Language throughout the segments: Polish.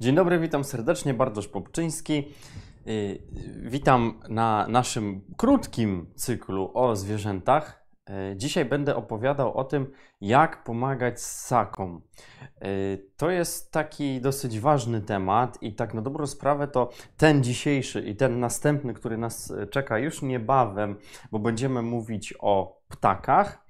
Dzień dobry, witam serdecznie, Bartosz Popczyński. Y, Witam na naszym krótkim cyklu o zwierzętach. Y, Dzisiaj będę opowiadał o tym, jak pomagać ssakom. Y, To jest taki dosyć ważny temat i tak na dobrą sprawę to ten dzisiejszy i ten następny, który nas czeka już niebawem, bo będziemy mówić o ptakach.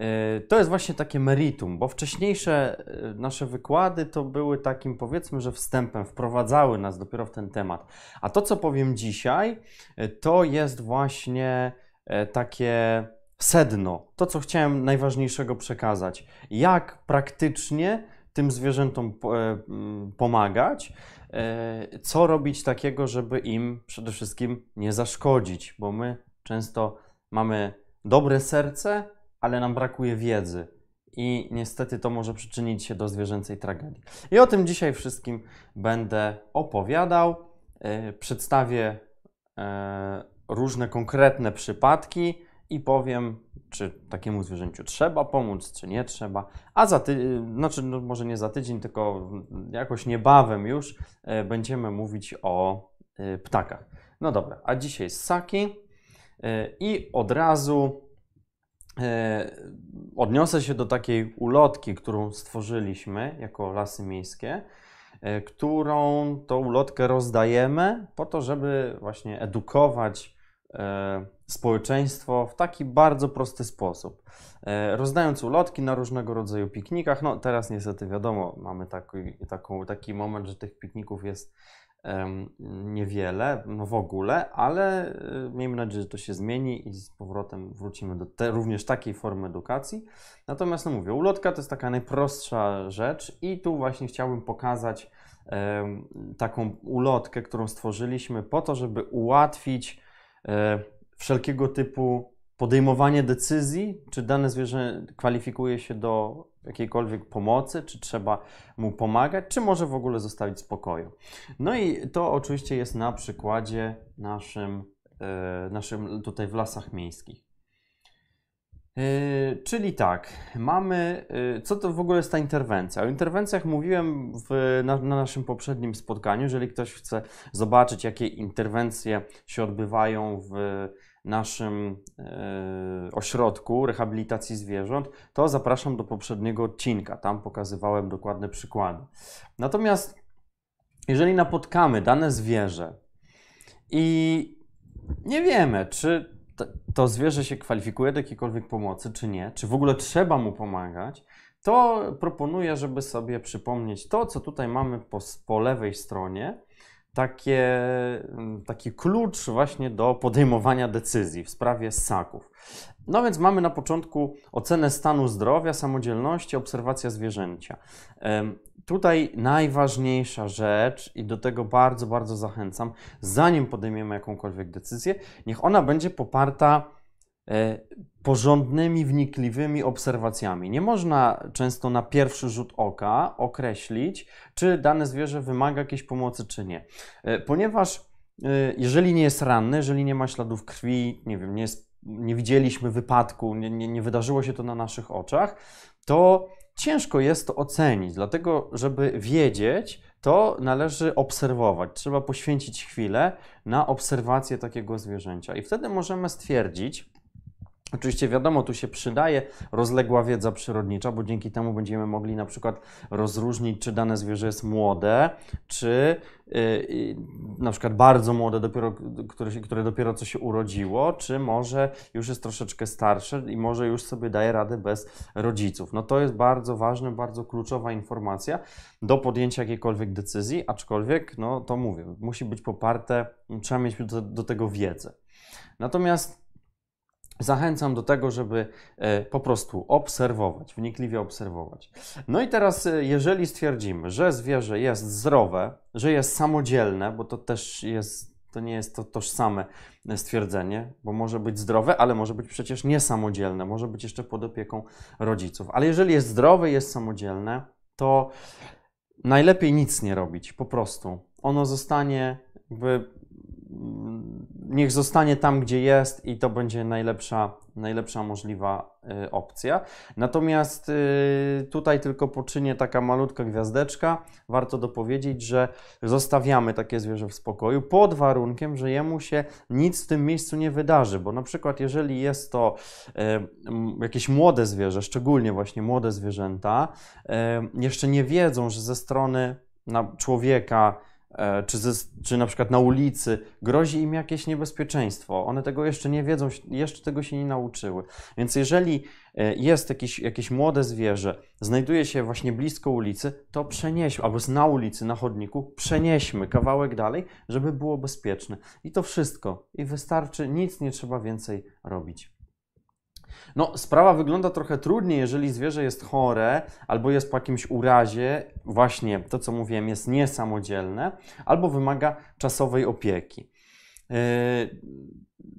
Y, To jest właśnie takie meritum, bo wcześniejsze y, nasze wykłady to były takim, powiedzmy, że wstępem, wprowadzały nas dopiero w ten temat. A to, co powiem dzisiaj, y, to jest właśnie e, takie sedno, to, co chciałem najważniejszego przekazać. Jak praktycznie tym zwierzętom po- e, pomagać, e, co robić takiego, żeby im przede wszystkim nie zaszkodzić, bo my często mamy dobre serce, ale nam brakuje wiedzy. I niestety to może przyczynić się do zwierzęcej tragedii. I o tym dzisiaj wszystkim będę opowiadał. E, Przedstawię e, różne konkretne przypadki i powiem, czy takiemu zwierzęciu trzeba pomóc, czy nie trzeba. A za tydzień, znaczy no może nie za tydzień, tylko jakoś niebawem już e, będziemy mówić o ptakach. No dobra, a dzisiaj ssaki i od razu odniosę się do takiej ulotki, którą stworzyliśmy jako lasy miejskie, e, którą tą ulotkę rozdajemy po to, żeby właśnie edukować e, społeczeństwo w taki bardzo prosty sposób. E, rozdając ulotki na różnego rodzaju piknikach, no teraz niestety wiadomo, mamy taki, taką, taki moment, że tych pikników jest niewiele, no w ogóle, ale e, miejmy nadzieję, że to się zmieni i z powrotem wrócimy do te, również takiej formy edukacji. Natomiast no mówię, ulotka to jest taka najprostsza rzecz i tu właśnie chciałbym pokazać taką ulotkę, którą stworzyliśmy po to, żeby ułatwić e, wszelkiego typu podejmowanie decyzji, czy dane zwierzę kwalifikuje się do jakiejkolwiek pomocy, czy trzeba mu pomagać, czy może w ogóle zostawić spokoju. No i to oczywiście jest na przykładzie naszym, e, naszym tutaj w lasach miejskich. Yy, czyli tak, mamy. Yy, co to w ogóle jest ta interwencja? O interwencjach mówiłem w, na, na naszym poprzednim spotkaniu. Jeżeli ktoś chce zobaczyć, jakie interwencje się odbywają w naszym yy, ośrodku rehabilitacji zwierząt, to zapraszam do poprzedniego odcinka. Tam pokazywałem dokładne przykłady. Natomiast jeżeli napotkamy dane zwierzę i nie wiemy, czy to, to zwierzę się kwalifikuje do jakiejkolwiek pomocy, czy nie, czy w ogóle trzeba mu pomagać, to proponuję, żeby sobie przypomnieć to, co tutaj mamy po, po lewej stronie, takie, mm, taki klucz właśnie do podejmowania decyzji w sprawie ssaków. No więc mamy na początku ocenę stanu zdrowia, samodzielności, obserwacja zwierzęcia. Tutaj najważniejsza rzecz, i do tego bardzo, bardzo zachęcam, zanim podejmiemy jakąkolwiek decyzję, niech ona będzie poparta porządnymi, wnikliwymi obserwacjami. Nie można często na pierwszy rzut oka określić, czy dane zwierzę wymaga jakiejś pomocy, czy nie. E, Ponieważ e, jeżeli nie jest ranny, jeżeli nie ma śladów krwi, nie wiem, nie, jest, nie widzieliśmy wypadku, nie, nie, nie wydarzyło się to na naszych oczach, to ciężko jest to ocenić. Dlatego, żeby wiedzieć, to należy obserwować. Trzeba poświęcić chwilę na obserwację takiego zwierzęcia. I wtedy możemy stwierdzić, Oczywiście wiadomo, tu się przydaje rozległa wiedza przyrodnicza, bo dzięki temu będziemy mogli na przykład rozróżnić, czy dane zwierzę jest młode, czy yy, na przykład bardzo młode, dopiero, które, które dopiero co się urodziło, czy może już jest troszeczkę starsze i może już sobie daje radę bez rodziców. No to jest bardzo ważna, bardzo kluczowa informacja do podjęcia jakiejkolwiek decyzji, aczkolwiek, no to mówię, musi być poparte, trzeba mieć do, do tego wiedzę. Natomiast Zachęcam do tego, żeby e, po prostu obserwować, wnikliwie obserwować. No i teraz, e, jeżeli stwierdzimy, że zwierzę jest zdrowe, że jest samodzielne, bo to też jest, to nie jest to tożsame stwierdzenie, bo może być zdrowe, ale może być przecież niesamodzielne, może być jeszcze pod opieką rodziców. Ale jeżeli jest zdrowe, jest samodzielne, to najlepiej nic nie robić, po prostu. Ono zostanie jakby niech zostanie tam, gdzie jest i to będzie najlepsza, najlepsza możliwa y, opcja. Natomiast y, tutaj tylko poczynię taka malutka gwiazdeczka. Warto dopowiedzieć, że zostawiamy takie zwierzę w spokoju pod warunkiem, że jemu się nic w tym miejscu nie wydarzy, bo na przykład jeżeli jest to y, jakieś młode zwierzę, szczególnie właśnie młode zwierzęta, jeszcze nie wiedzą, że ze strony człowieka, E, czy, ze, czy na przykład na ulicy grozi im jakieś niebezpieczeństwo. One tego jeszcze nie wiedzą, jeszcze tego się nie nauczyły. Więc jeżeli e, jest jakieś, jakieś młode zwierzę, znajduje się właśnie blisko ulicy, to przenieśmy, albo na ulicy, na chodniku, przenieśmy kawałek dalej, żeby było bezpieczne. I to wszystko. I wystarczy, nic nie trzeba więcej robić. No, sprawa wygląda trochę trudniej, jeżeli zwierzę jest chore albo jest po jakimś urazie, właśnie to co mówiłem, jest niesamodzielne, albo wymaga czasowej opieki. Yy,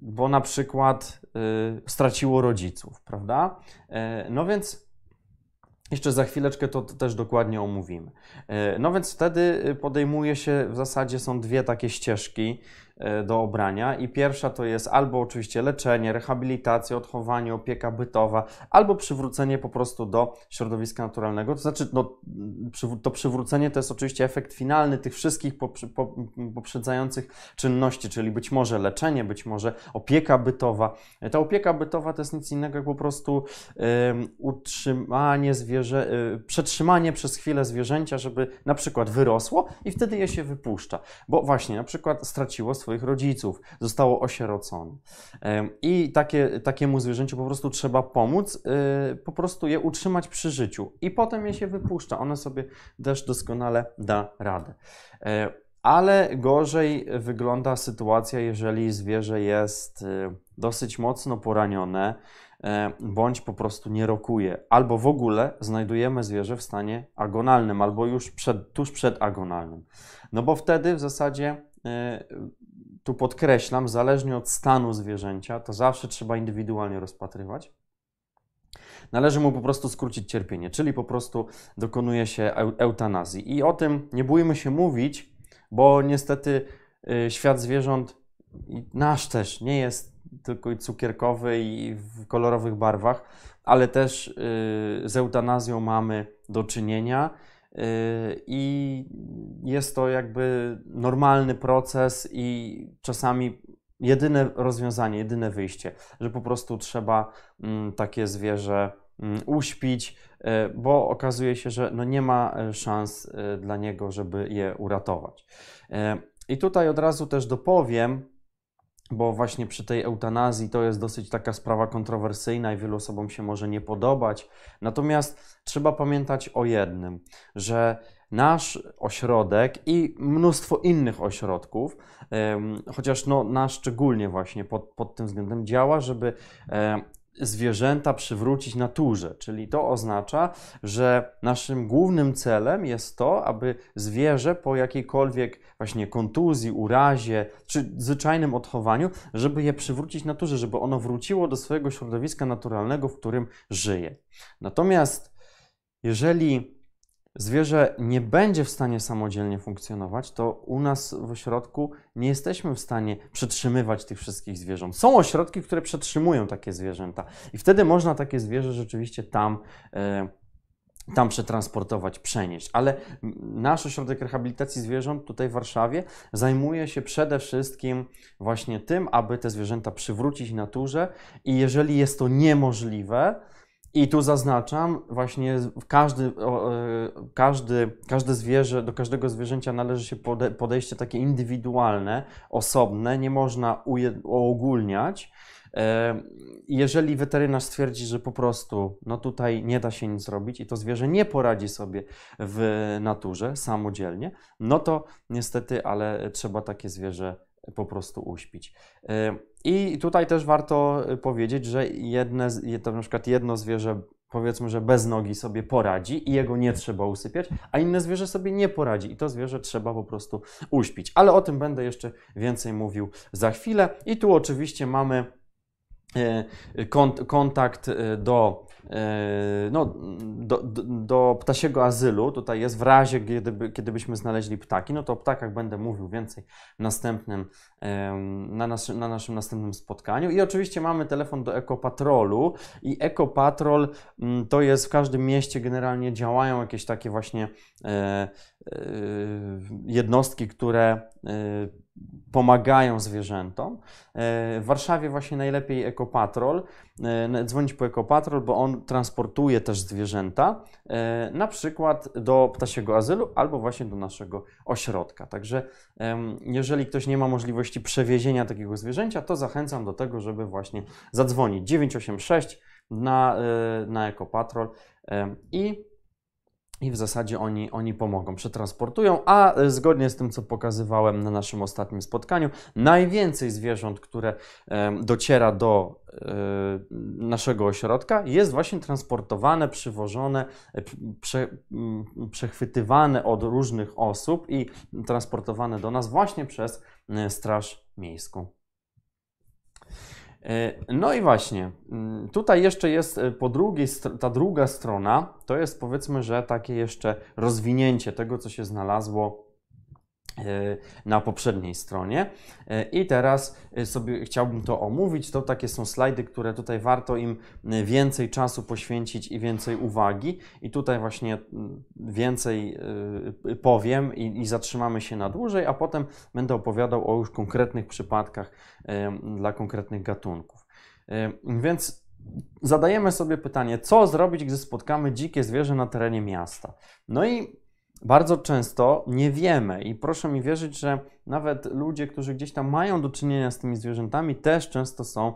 bo na przykład yy, straciło rodziców, prawda? Yy, no więc jeszcze za chwileczkę to, też dokładnie omówimy. No więc wtedy podejmuje się, w zasadzie są dwie takie ścieżki do obrania i pierwsza to jest albo oczywiście leczenie, rehabilitacja, odchowanie, opieka bytowa, albo przywrócenie po prostu do środowiska naturalnego. To znaczy, no, to przywrócenie to jest oczywiście efekt finalny tych wszystkich poprzedzających czynności, czyli być może leczenie, być może opieka bytowa. Ta opieka bytowa to jest nic innego jak po prostu utrzymanie zwierzę, y, przetrzymanie przez chwilę zwierzęcia, żeby na przykład wyrosło i wtedy je się wypuszcza. Bo właśnie na przykład straciło swoich rodziców, zostało osierocone. I takie, takiemu zwierzęciu po prostu trzeba pomóc, y, po prostu je utrzymać przy życiu i potem je się wypuszcza. One sobie też doskonale da radę. E, ale gorzej wygląda sytuacja, jeżeli zwierzę jest y, dosyć mocno poranione, e, bądź po prostu nie rokuje, albo w ogóle znajdujemy zwierzę w stanie agonalnym, albo już przed, tuż przed agonalnym. No bo wtedy w zasadzie e, tu podkreślam, zależnie od stanu zwierzęcia, to zawsze trzeba indywidualnie rozpatrywać. Należy mu po prostu skrócić cierpienie, czyli po prostu dokonuje się eutanazji. I o tym nie bójmy się mówić, bo niestety y, świat zwierząt, nasz też, nie jest tylko cukierkowy i w kolorowych barwach, ale też y, z eutanazją mamy do czynienia. Yy, I jest to jakby normalny proces i czasami jedyne rozwiązanie, jedyne wyjście, że po prostu trzeba mm, takie zwierzę mm, uśpić, yy, bo okazuje się, że no nie ma e, szans dla niego, żeby je uratować. I tutaj od razu też dopowiem, bo właśnie przy tej eutanazji to jest dosyć taka sprawa kontrowersyjna i wielu osobom się może nie podobać. Natomiast trzeba pamiętać o jednym, że nasz ośrodek i mnóstwo innych ośrodków, chociaż no, nasz szczególnie właśnie pod, pod tym względem działa, żeby zwierzęta przywrócić naturze. Czyli to oznacza, że naszym głównym celem jest to, aby zwierzę po jakiejkolwiek właśnie kontuzji, urazie czy zwyczajnym odchowaniu, żeby je przywrócić naturze, żeby ono wróciło do swojego środowiska naturalnego, w którym żyje. Natomiast jeżeli zwierzę nie będzie w stanie samodzielnie funkcjonować, to u nas w ośrodku nie jesteśmy w stanie przetrzymywać tych wszystkich zwierząt. Są ośrodki, które przetrzymują takie zwierzęta i wtedy można takie zwierzę rzeczywiście tam. E, tam przetransportować, przenieść. Ale nasz ośrodek rehabilitacji zwierząt tutaj w Warszawie zajmuje się przede wszystkim właśnie tym, aby te zwierzęta przywrócić naturze i jeżeli jest to niemożliwe, i tu zaznaczam, właśnie każdy, e, każdy, każde zwierzę, do każdego zwierzęcia należy się podejście takie indywidualne, osobne, nie można uogólniać. E, jeżeli weterynarz stwierdzi, że po prostu no tutaj nie da się nic zrobić i to zwierzę nie poradzi sobie w naturze samodzielnie, no to niestety, ale trzeba takie zwierzę po prostu uśpić. I tutaj też warto powiedzieć, że jedne, to na przykład jedno zwierzę powiedzmy, że bez nogi sobie poradzi i jego nie trzeba usypiać, a inne zwierzę sobie nie poradzi i to zwierzę trzeba po prostu uśpić. Ale o tym będę jeszcze więcej mówił za chwilę. I tu oczywiście mamy kontakt do E, no, do, do, ptasiego azylu, tutaj jest w razie, kiedy, kiedy byśmy znaleźli ptaki, no to o ptakach będę mówił więcej następnym, na, nas, na naszym następnym spotkaniu. I oczywiście mamy telefon do Ekopatrolu i Ekopatrol mm, to jest w każdym mieście generalnie działają jakieś takie właśnie e, e, jednostki, które pomagają zwierzętom. E, w Warszawie właśnie najlepiej Ekopatrol, e, dzwonić po Ekopatrol, bo on transportuje też zwierzęta, e, na przykład do ptasiego azylu albo właśnie do naszego ośrodka. Także jeżeli ktoś nie ma możliwości przewiezienia takiego zwierzęcia, to zachęcam do tego, żeby właśnie zadzwonić 986 na, na Ekopatrol i i w zasadzie oni, oni pomogą, przetransportują, a e, zgodnie z tym, co pokazywałem na naszym ostatnim spotkaniu, najwięcej zwierząt, które dociera do e, naszego ośrodka, jest właśnie transportowane, przywożone, e, prze, przechwytywane od różnych osób i transportowane do nas właśnie przez Straż Miejską. E, no i właśnie, mm, tutaj jeszcze jest e, po drugiej, ta druga strona, to jest powiedzmy, że takie jeszcze rozwinięcie tego, co się znalazło na poprzedniej stronie. E, I teraz e, sobie chciałbym to omówić. To takie są slajdy, które tutaj warto im więcej czasu poświęcić i więcej uwagi. I tutaj właśnie więcej powiem i, i zatrzymamy się na dłużej, a potem będę opowiadał o już konkretnych przypadkach dla konkretnych gatunków. Więc zadajemy sobie pytanie, co zrobić, gdy spotkamy dzikie zwierzę na terenie miasta? No i bardzo często nie wiemy i proszę mi wierzyć, że nawet ludzie, którzy gdzieś tam mają do czynienia z tymi zwierzętami, też często są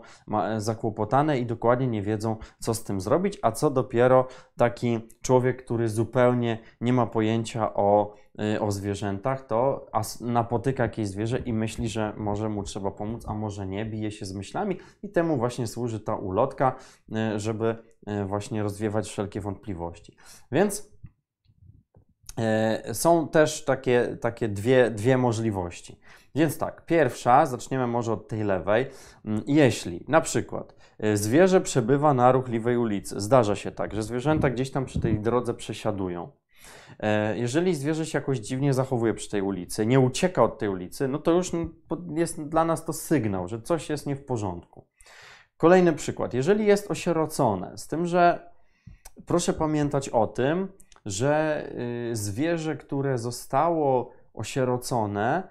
zakłopotane i dokładnie nie wiedzą, co z tym zrobić, a co dopiero taki człowiek, który zupełnie nie ma pojęcia o, y, o zwierzętach, to napotyka jakieś zwierzę i myśli, że może mu trzeba pomóc, a może nie, bije się z myślami i temu właśnie służy ta ulotka, y, żeby właśnie rozwiewać wszelkie wątpliwości. Więc E, są też takie, takie dwie, dwie możliwości. Więc tak, pierwsza, zaczniemy może od tej lewej. Mm, jeśli na przykład e, zwierzę przebywa na ruchliwej ulicy, zdarza się tak, że zwierzęta gdzieś tam przy tej drodze przesiadują. E, jeżeli zwierzę się jakoś dziwnie zachowuje przy tej ulicy, nie ucieka od tej ulicy, no to już jest dla nas to sygnał, że coś jest nie w porządku. Kolejny przykład. Jeżeli jest osierocone, z tym, że proszę pamiętać o tym, że y, zwierzę, które zostało osierocone,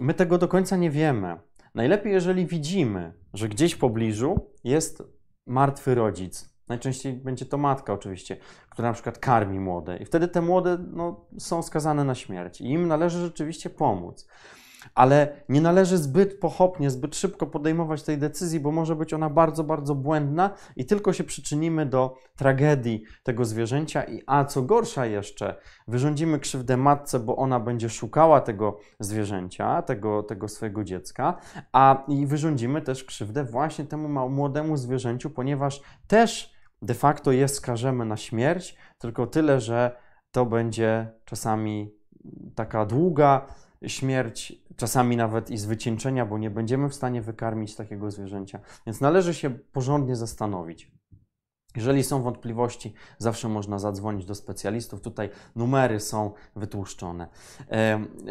my tego do końca nie wiemy. Najlepiej, jeżeli widzimy, że gdzieś w pobliżu jest martwy rodzic. Najczęściej będzie to matka, oczywiście, która na przykład karmi młode, i wtedy te młode no, są skazane na śmierć. I im należy rzeczywiście pomóc ale nie należy zbyt pochopnie, zbyt szybko podejmować tej decyzji, bo może być ona bardzo, bardzo błędna i tylko się przyczynimy do tragedii tego zwierzęcia. I a co gorsza jeszcze, wyrządzimy krzywdę matce, bo ona będzie szukała tego zwierzęcia, tego, tego swojego dziecka, a i wyrządzimy też krzywdę właśnie temu młodemu zwierzęciu, ponieważ też de facto je skażemy na śmierć, tylko tyle, że to będzie czasami taka długa, śmierć, czasami nawet i z wycieńczenia, bo nie będziemy w stanie wykarmić takiego zwierzęcia. Więc należy się porządnie zastanowić. Jeżeli są wątpliwości, zawsze można zadzwonić do specjalistów. Tutaj numery są wytłuszczone.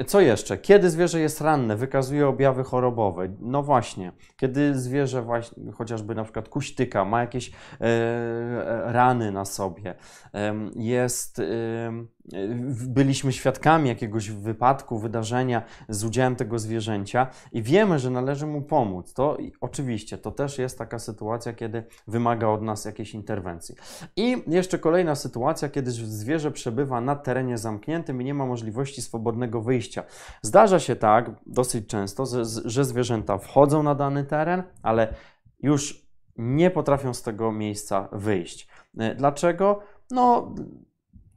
Co jeszcze? Kiedy zwierzę jest ranne, wykazuje objawy chorobowe? No właśnie, kiedy zwierzę, właśnie, chociażby na przykład kuśtyka, ma jakieś e, rany na sobie, jest byliśmy świadkami jakiegoś wypadku, wydarzenia z udziałem tego zwierzęcia i wiemy, że należy mu pomóc, to oczywiście to też jest taka sytuacja, kiedy wymaga od nas jakiejś interwencji. I jeszcze kolejna sytuacja, kiedy zwierzę przebywa na terenie zamkniętym i nie ma możliwości swobodnego wyjścia. Zdarza się tak dosyć często, że zwierzęta wchodzą na dany teren, ale już nie potrafią z tego miejsca wyjść. E, dlaczego? No,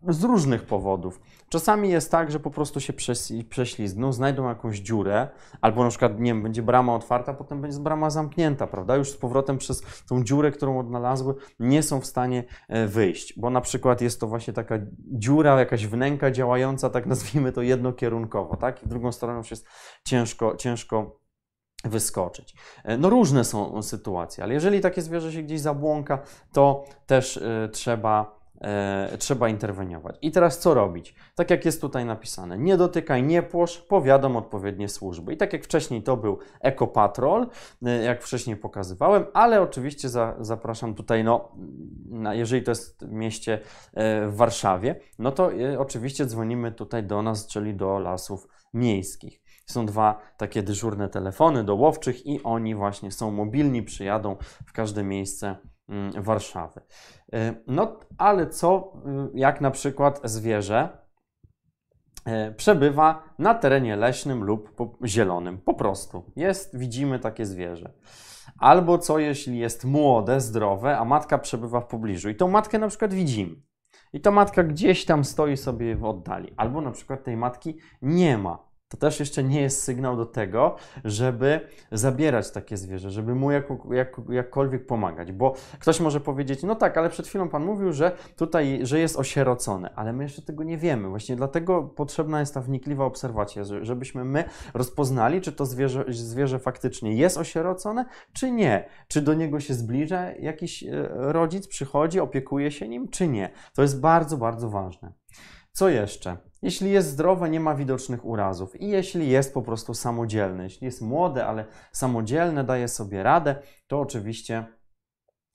z różnych powodów. Czasami jest tak, że po prostu się prześlizgną, znajdą jakąś dziurę, albo na przykład, nie wiem, będzie brama otwarta, potem będzie brama zamknięta, prawda? Już z powrotem przez tą dziurę, którą odnalazły, nie są w stanie e, wyjść, bo na przykład jest to właśnie taka dziura, jakaś wnęka działająca, tak nazwijmy to jednokierunkowo, tak? I drugą stronę już jest ciężko, ciężko wyskoczyć. E, no różne są sytuacje, ale jeżeli takie zwierzę się gdzieś zabłąka, to też y, trzeba e, trzeba interweniować. I teraz co robić? Tak jak jest tutaj napisane, nie dotykaj, nie płosz, powiadam odpowiednie służby. I tak jak wcześniej to był ekopatrol, e, jak wcześniej pokazywałem, ale oczywiście za, zapraszam tutaj, no, na, jeżeli to jest mieście e, w Warszawie, no to e, oczywiście dzwonimy tutaj do nas, czyli do lasów miejskich. Są dwa takie dyżurne telefony do łowczych i oni właśnie są mobilni, przyjadą w każde miejsce Warszawy. E, no, ale co, y, jak na przykład zwierzę e, przebywa na terenie leśnym lub zielonym, po prostu. Jest, widzimy takie zwierzę. Albo co, jeśli jest młode, zdrowe, a matka przebywa w pobliżu i tą matkę na przykład widzimy. I ta matka gdzieś tam stoi sobie w oddali, albo na przykład tej matki nie ma to też jeszcze nie jest sygnał do tego, żeby zabierać takie zwierzę, żeby mu jak, jak, jakkolwiek pomagać. Bo ktoś może powiedzieć, no tak, ale przed chwilą Pan mówił, że tutaj, że jest osierocone, ale my jeszcze tego nie wiemy. Właśnie dlatego potrzebna jest ta wnikliwa obserwacja, żebyśmy my rozpoznali, czy to zwierzę, zwierzę faktycznie jest osierocone, czy nie. Czy do niego się zbliża jakiś e, rodzic, przychodzi, opiekuje się nim, czy nie. To jest bardzo, bardzo ważne. Co jeszcze? Jeśli jest zdrowe, nie ma widocznych urazów i jeśli jest po prostu samodzielne, jeśli jest młode, ale samodzielne, daje sobie radę, to oczywiście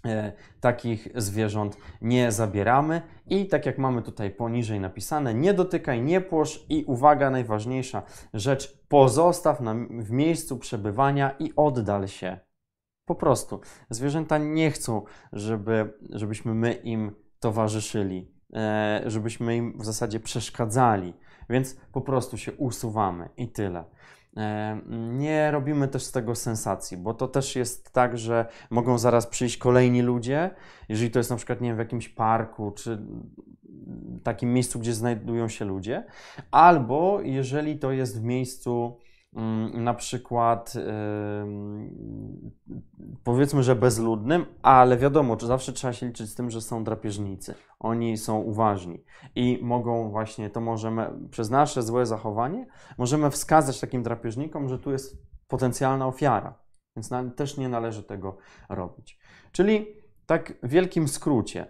e, takich zwierząt nie zabieramy i tak jak mamy tutaj poniżej napisane, nie dotykaj, nie płosz i uwaga, najważniejsza rzecz, pozostaw na, w miejscu przebywania i oddal się. Po prostu. Zwierzęta nie chcą, żeby, żebyśmy my im towarzyszyli. E, żebyśmy im w zasadzie przeszkadzali, więc po prostu się usuwamy i tyle. E, nie robimy też z tego sensacji, bo to też jest tak, że mogą zaraz przyjść kolejni ludzie, jeżeli to jest na przykład nie wiem, w jakimś parku czy takim miejscu, gdzie znajdują się ludzie, albo jeżeli to jest w miejscu na przykład powiedzmy, że bezludnym, ale wiadomo, że zawsze trzeba się liczyć z tym, że są drapieżnicy. Oni są uważni i mogą właśnie, to możemy przez nasze złe zachowanie, możemy wskazać takim drapieżnikom, że tu jest potencjalna ofiara. Więc też nie należy tego robić. Czyli tak w wielkim skrócie,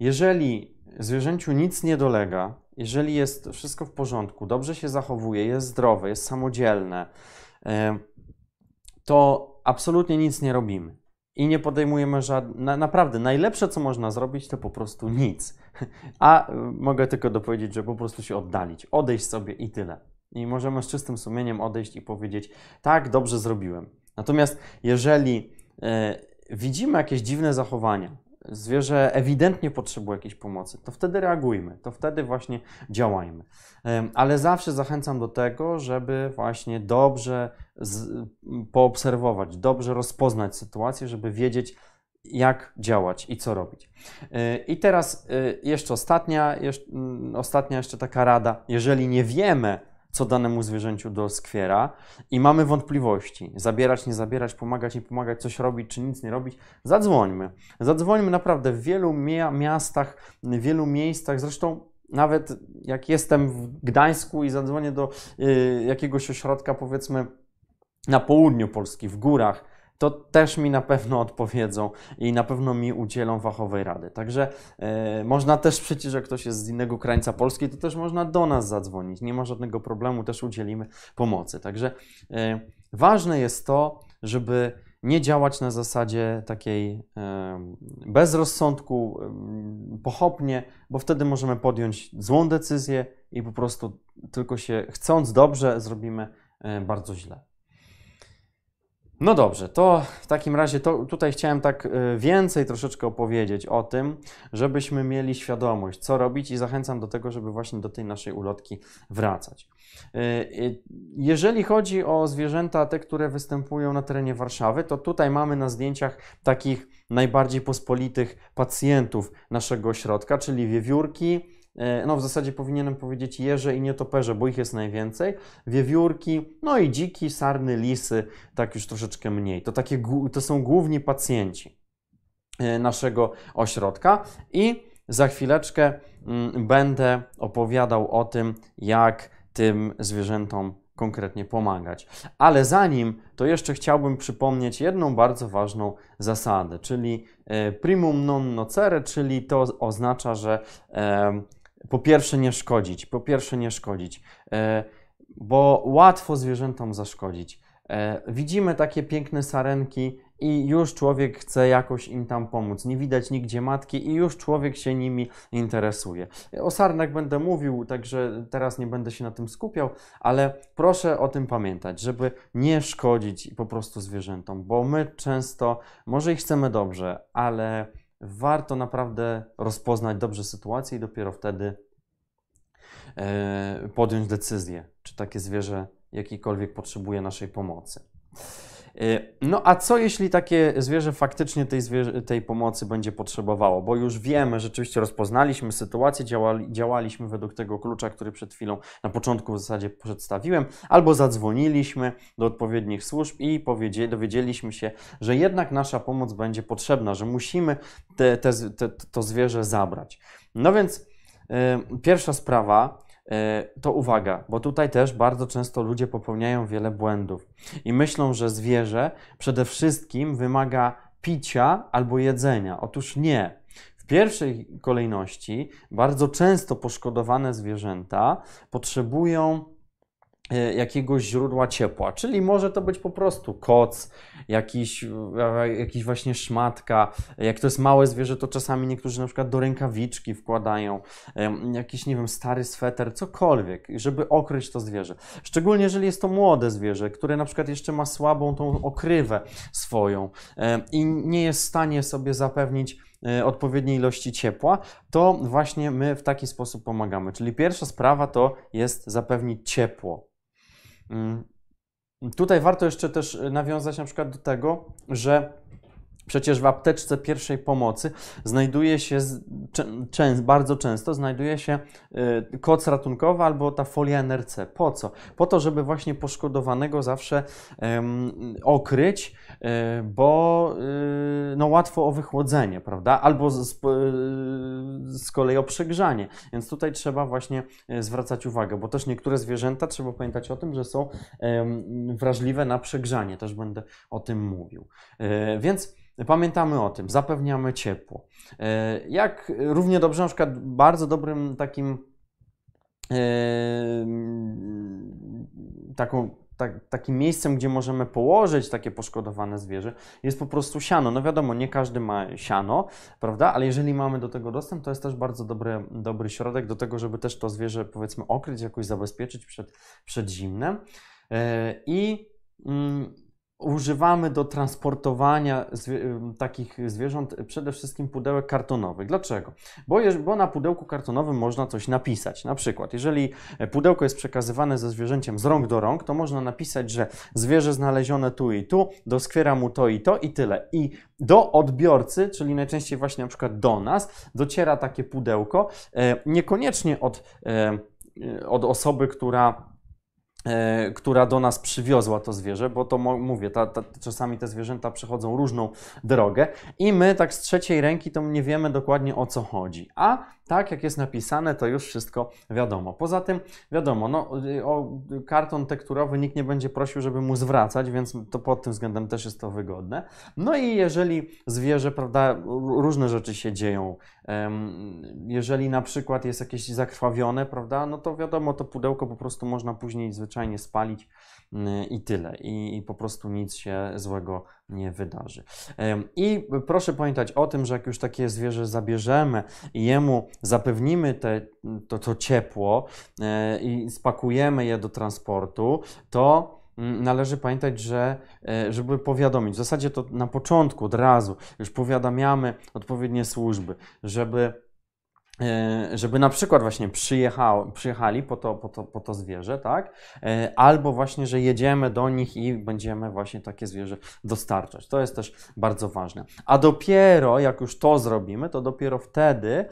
jeżeli zwierzęciu nic nie dolega, jeżeli jest wszystko w porządku, dobrze się zachowuje, jest zdrowe, jest samodzielne, to absolutnie nic nie robimy. I nie podejmujemy żadnych. Naprawdę, najlepsze, co można zrobić, to po prostu nic. A y, mogę tylko dopowiedzieć, że po prostu się oddalić, odejść sobie i tyle. I możemy z czystym sumieniem odejść i powiedzieć: Tak, dobrze zrobiłem. Natomiast jeżeli e, widzimy jakieś dziwne zachowania, zwierzę ewidentnie potrzebuje jakiejś pomocy, to wtedy reagujmy, to wtedy właśnie działajmy. Ale zawsze zachęcam do tego, żeby właśnie dobrze z, poobserwować, dobrze rozpoznać sytuację, żeby wiedzieć, jak działać i co robić. E, I teraz e, jeszcze ostatnia, jeszcze, ostatnia jeszcze taka rada. Jeżeli nie wiemy, co danemu zwierzęciu do skwiera i mamy wątpliwości, zabierać, nie zabierać, pomagać, nie pomagać, coś robić, czy nic nie robić, zadzwońmy. Zadzwońmy naprawdę w wielu miastach, w wielu miejscach, zresztą nawet jak jestem w Gdańsku i zadzwonię do y, jakiegoś ośrodka, powiedzmy na południu Polski, w górach, to też mi na pewno odpowiedzą i na pewno mi udzielą fachowej rady. Także e, można też przecież, jak ktoś jest z innego krańca Polski, to też można do nas zadzwonić. Nie ma żadnego problemu, też udzielimy pomocy. Także e, ważne jest to, żeby nie działać na zasadzie takiej e, bez rozsądku, pochopnie, bo wtedy możemy podjąć złą decyzję i po prostu tylko się chcąc dobrze zrobimy bardzo źle. No dobrze, to w takim razie to tutaj chciałem tak e, więcej troszeczkę opowiedzieć o tym, żebyśmy mieli świadomość, co robić i zachęcam do tego, żeby właśnie do tej naszej ulotki wracać. E, jeżeli chodzi o zwierzęta, te, które występują na terenie Warszawy, to tutaj mamy na zdjęciach takich najbardziej pospolitych pacjentów naszego ośrodka, czyli wiewiórki, no w zasadzie powinienem powiedzieć jeże i nietoperze, bo ich jest najwięcej, wiewiórki, no i dziki, sarny, lisy, tak już troszeczkę mniej. To, takie, to są główni pacjenci e, naszego ośrodka i za chwileczkę mm, będę opowiadał o tym, jak tym zwierzętom konkretnie pomagać. Ale zanim, to jeszcze chciałbym przypomnieć jedną bardzo ważną zasadę, czyli e, primum non nocere, czyli to oznacza, że e, po pierwsze nie szkodzić, po pierwsze nie szkodzić, e, bo łatwo zwierzętom zaszkodzić. Widzimy takie piękne sarenki, i już człowiek chce jakoś im tam pomóc. Nie widać nigdzie matki i już człowiek się nimi interesuje. O sarnach będę mówił, także teraz nie będę się na tym skupiał, ale proszę o tym pamiętać, żeby nie szkodzić po prostu zwierzętom, bo my często, może i chcemy dobrze, ale warto naprawdę rozpoznać dobrze sytuację i dopiero wtedy e, podjąć decyzję, czy takie zwierzę jakikolwiek potrzebuje naszej pomocy. Y, no a co jeśli takie zwierzę faktycznie tej, zwierzę, tej pomocy będzie potrzebowało? Bo już wiemy, rzeczywiście rozpoznaliśmy sytuację, działali, działaliśmy według tego klucza, który przed chwilą na początku w zasadzie przedstawiłem, albo zadzwoniliśmy do odpowiednich służb i powiedzieli, dowiedzieliśmy się, że jednak nasza pomoc będzie potrzebna, że musimy te, te, te, to zwierzę zabrać. No więc yy, pierwsza sprawa, to uwaga, bo tutaj też bardzo często ludzie popełniają wiele błędów i myślą, że zwierzę przede wszystkim wymaga picia albo jedzenia. Otóż nie. W pierwszej kolejności bardzo często poszkodowane zwierzęta potrzebują E, jakiegoś źródła ciepła, czyli może to być po prostu koc, jakiś, e, jakiś właśnie szmatka. Jak to jest małe zwierzę, to czasami niektórzy na przykład do rękawiczki wkładają jakiś, nie wiem, stary sweter, cokolwiek, żeby okryć to zwierzę. Szczególnie jeżeli jest to młode zwierzę, które na przykład jeszcze ma słabą tą okrywę swoją i nie jest w stanie sobie zapewnić e, odpowiedniej ilości ciepła, to właśnie my w taki sposób pomagamy. Czyli pierwsza sprawa to jest zapewnić ciepło. Mm. Tutaj warto jeszcze też nawiązać na przykład do tego, że Przecież w apteczce pierwszej pomocy znajduje się, bardzo często znajduje się y, koc ratunkowy albo ta folia NRC. Po co? Po to, żeby właśnie poszkodowanego zawsze okryć, y, bo y, no, łatwo o wychłodzenie, prawda? Albo z, z kolei o przegrzanie. Więc tutaj trzeba właśnie zwracać uwagę, bo też niektóre zwierzęta, trzeba pamiętać o tym, że są wrażliwe na przegrzanie. Też będę o tym mówił. Więc Pamiętamy o tym, zapewniamy ciepło. E, jak równie dobrze, na przykład bardzo dobrym takim e, taką, tak, takim miejscem, gdzie możemy położyć takie poszkodowane zwierzę, jest po prostu siano. No wiadomo, nie każdy ma siano, prawda? Ale jeżeli mamy do tego dostęp, to jest też bardzo dobry, dobry środek do tego, żeby też to zwierzę, powiedzmy, okryć, jakoś zabezpieczyć przed, przed zimnem. E, I mm, używamy do transportowania zwie takich zwierząt przede wszystkim pudełek kartonowych. Dlaczego? Bo, bo, na pudełku kartonowym można coś napisać. Na przykład, jeżeli pudełko jest przekazywane ze zwierzęciem z rąk do rąk, to można napisać, że zwierzę znalezione tu i tu, doskwiera mu to i to i tyle. I do odbiorcy, czyli najczęściej właśnie na przykład do nas, dociera takie pudełko, e, niekoniecznie od, e, od osoby, która E, która do nas przywiozła to zwierzę, bo to mówię, ta, ta, czasami te zwierzęta przechodzą różną drogę i my tak z trzeciej ręki to nie wiemy dokładnie o co chodzi. A tak jak jest napisane, to już wszystko wiadomo. Poza tym, wiadomo, no, o karton tekturowy nikt nie będzie prosił, żeby mu zwracać, więc to pod tym względem też jest to wygodne. No i jeżeli zwierzę, prawda, różne rzeczy się dzieją, jeżeli na przykład jest jakieś zakrwawione, prawda, no to wiadomo, to pudełko po prostu można później zwyczajnie spalić i tyle. I, i po prostu nic się złego nie wydarzy. I proszę pamiętać o tym, że jak już takie zwierzę zabierzemy i jemu zapewnimy te, to, to ciepło e, i spakujemy je do transportu, to mm, należy pamiętać, że e, żeby powiadomić, w zasadzie to na początku od razu już powiadamiamy odpowiednie służby, żeby żeby na przykład właśnie przyjechał, przyjechali po to, po, to, po to zwierzę, tak? E, albo właśnie, że jedziemy do nich i będziemy właśnie takie zwierzę dostarczać. To jest też bardzo ważne. A dopiero jak już to zrobimy, to dopiero wtedy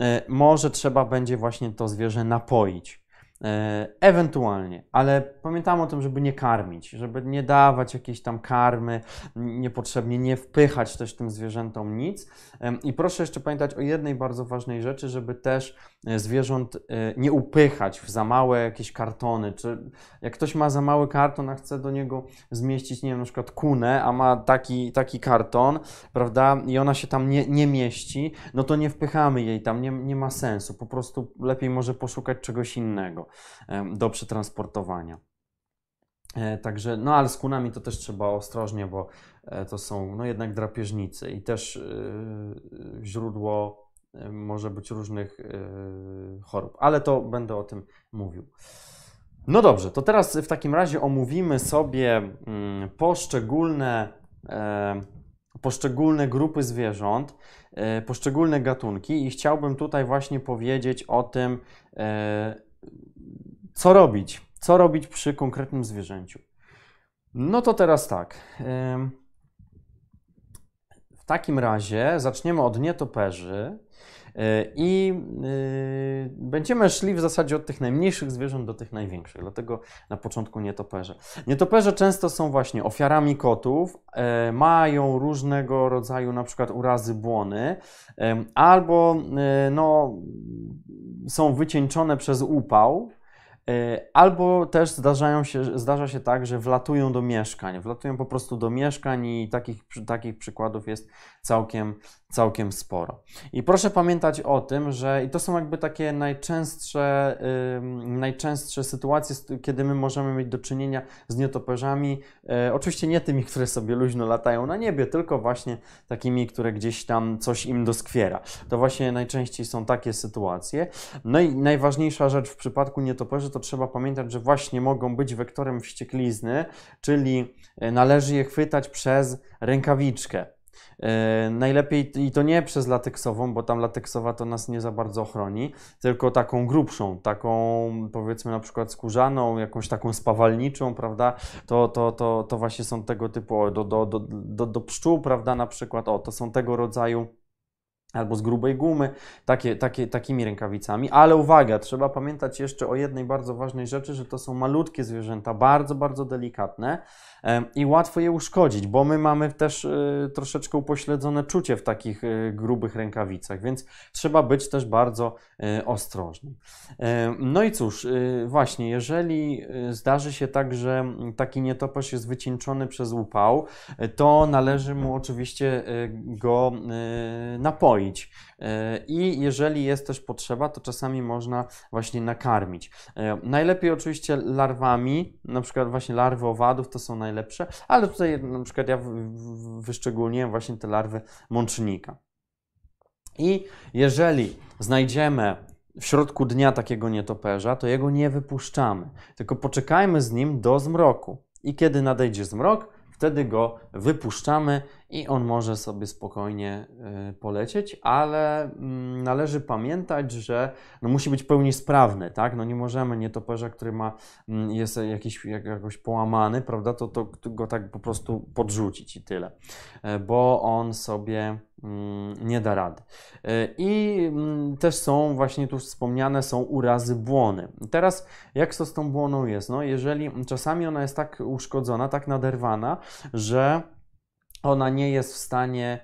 e, może trzeba będzie właśnie to zwierzę napoić. E, ewentualnie, ale pamiętam o tym, żeby nie karmić, żeby nie dawać jakiejś tam karmy niepotrzebnie, nie wpychać też tym zwierzętom nic. I proszę jeszcze pamiętać o jednej bardzo ważnej rzeczy, żeby też e, zwierząt e, nie upychać w za małe jakieś kartony. Czy jak ktoś ma za mały karton, a chce do niego zmieścić, nie wiem, na przykład kunę, a ma taki, taki karton, prawda, i ona się tam nie, nie mieści, no to nie wpychamy jej tam, nie, nie ma sensu. Po prostu lepiej może poszukać czegoś innego do przetransportowania. E, także, no ale z kunami to też trzeba ostrożnie, bo e, to są no jednak drapieżnicy i też e, źródło może być różnych chorób, ale to będę o tym mówił. No dobrze, to teraz w takim razie omówimy sobie mm, poszczególne, poszczególne grupy zwierząt, poszczególne gatunki i chciałbym tutaj właśnie powiedzieć o tym, co robić? Co robić przy konkretnym zwierzęciu? No to teraz tak. W takim razie zaczniemy od nietoperzy e, i e, będziemy szli w zasadzie od tych najmniejszych zwierząt do tych największych, dlatego na początku nietoperze. Nietoperze często są właśnie ofiarami kotów, e, mają różnego rodzaju na przykład urazy błony, albo no, są wycieńczone przez upał, albo też zdarzają się, zdarza się tak, że wlatują do mieszkań. Wlatują po prostu do mieszkań i takich, takich przykładów jest całkiem, całkiem sporo. I proszę pamiętać o tym, że i to są jakby takie najczęstsze, yy, najczęstsze sytuacje, kiedy my możemy mieć do czynienia z nietoperzami. Yy, oczywiście nie tymi, które sobie luźno latają na niebie, tylko właśnie takimi, które gdzieś tam coś im doskwiera. To właśnie najczęściej są takie sytuacje. No i najważniejsza rzecz w przypadku nietoperzy to trzeba pamiętać, że właśnie mogą być wektorem wścieklizny, czyli y, należy je chwytać przez rękawiczkę. E, najlepiej i to nie przez lateksową, bo tam lateksowa to nas nie za bardzo ochroni, tylko taką grubszą, taką powiedzmy na przykład skórzaną, jakąś taką spawalniczą, prawda? To, to, to, to właśnie są tego typu, do, do, do, do, do pszczół, prawda? Na przykład, o, to są tego rodzaju albo z grubej gumy, takie, takie, takimi rękawicami. Ale uwaga, trzeba pamiętać jeszcze o jednej bardzo ważnej rzeczy, że to są malutkie zwierzęta, bardzo, bardzo delikatne i łatwo je uszkodzić, bo my mamy też y, troszeczkę upośledzone czucie w takich y, grubych rękawicach, więc trzeba być też bardzo y, ostrożnym. No i cóż, właśnie, jeżeli zdarzy się tak, że taki nietoperz jest wycieńczony przez upał, to należy mu oczywiście go napoić. I jeżeli jest też potrzeba, to czasami można właśnie nakarmić. Najlepiej oczywiście larwami, na przykład właśnie larwy owadów to są najlepsze najlepsze, ale tutaj na przykład ja wyszczególniłem właśnie te larwy mącznika. I jeżeli znajdziemy w środku dnia takiego nietoperza, to jego nie wypuszczamy, tylko poczekajmy z nim do zmroku. I kiedy nadejdzie zmrok, wtedy go wypuszczamy i on może sobie spokojnie y, polecieć, ale mm, należy pamiętać, że no musi być pełni sprawny, tak? No nie możemy nietoperza, który ma, mm, jest jakiś, jakoś połamany, prawda, to, to, to go tak po prostu podrzucić i tyle, e, bo on sobie nie da rady. E, I też są właśnie tu wspomniane są urazy błony. Teraz jak to z tą błoną jest? No jeżeli czasami ona jest tak uszkodzona, tak naderwana, że ona nie jest w stanie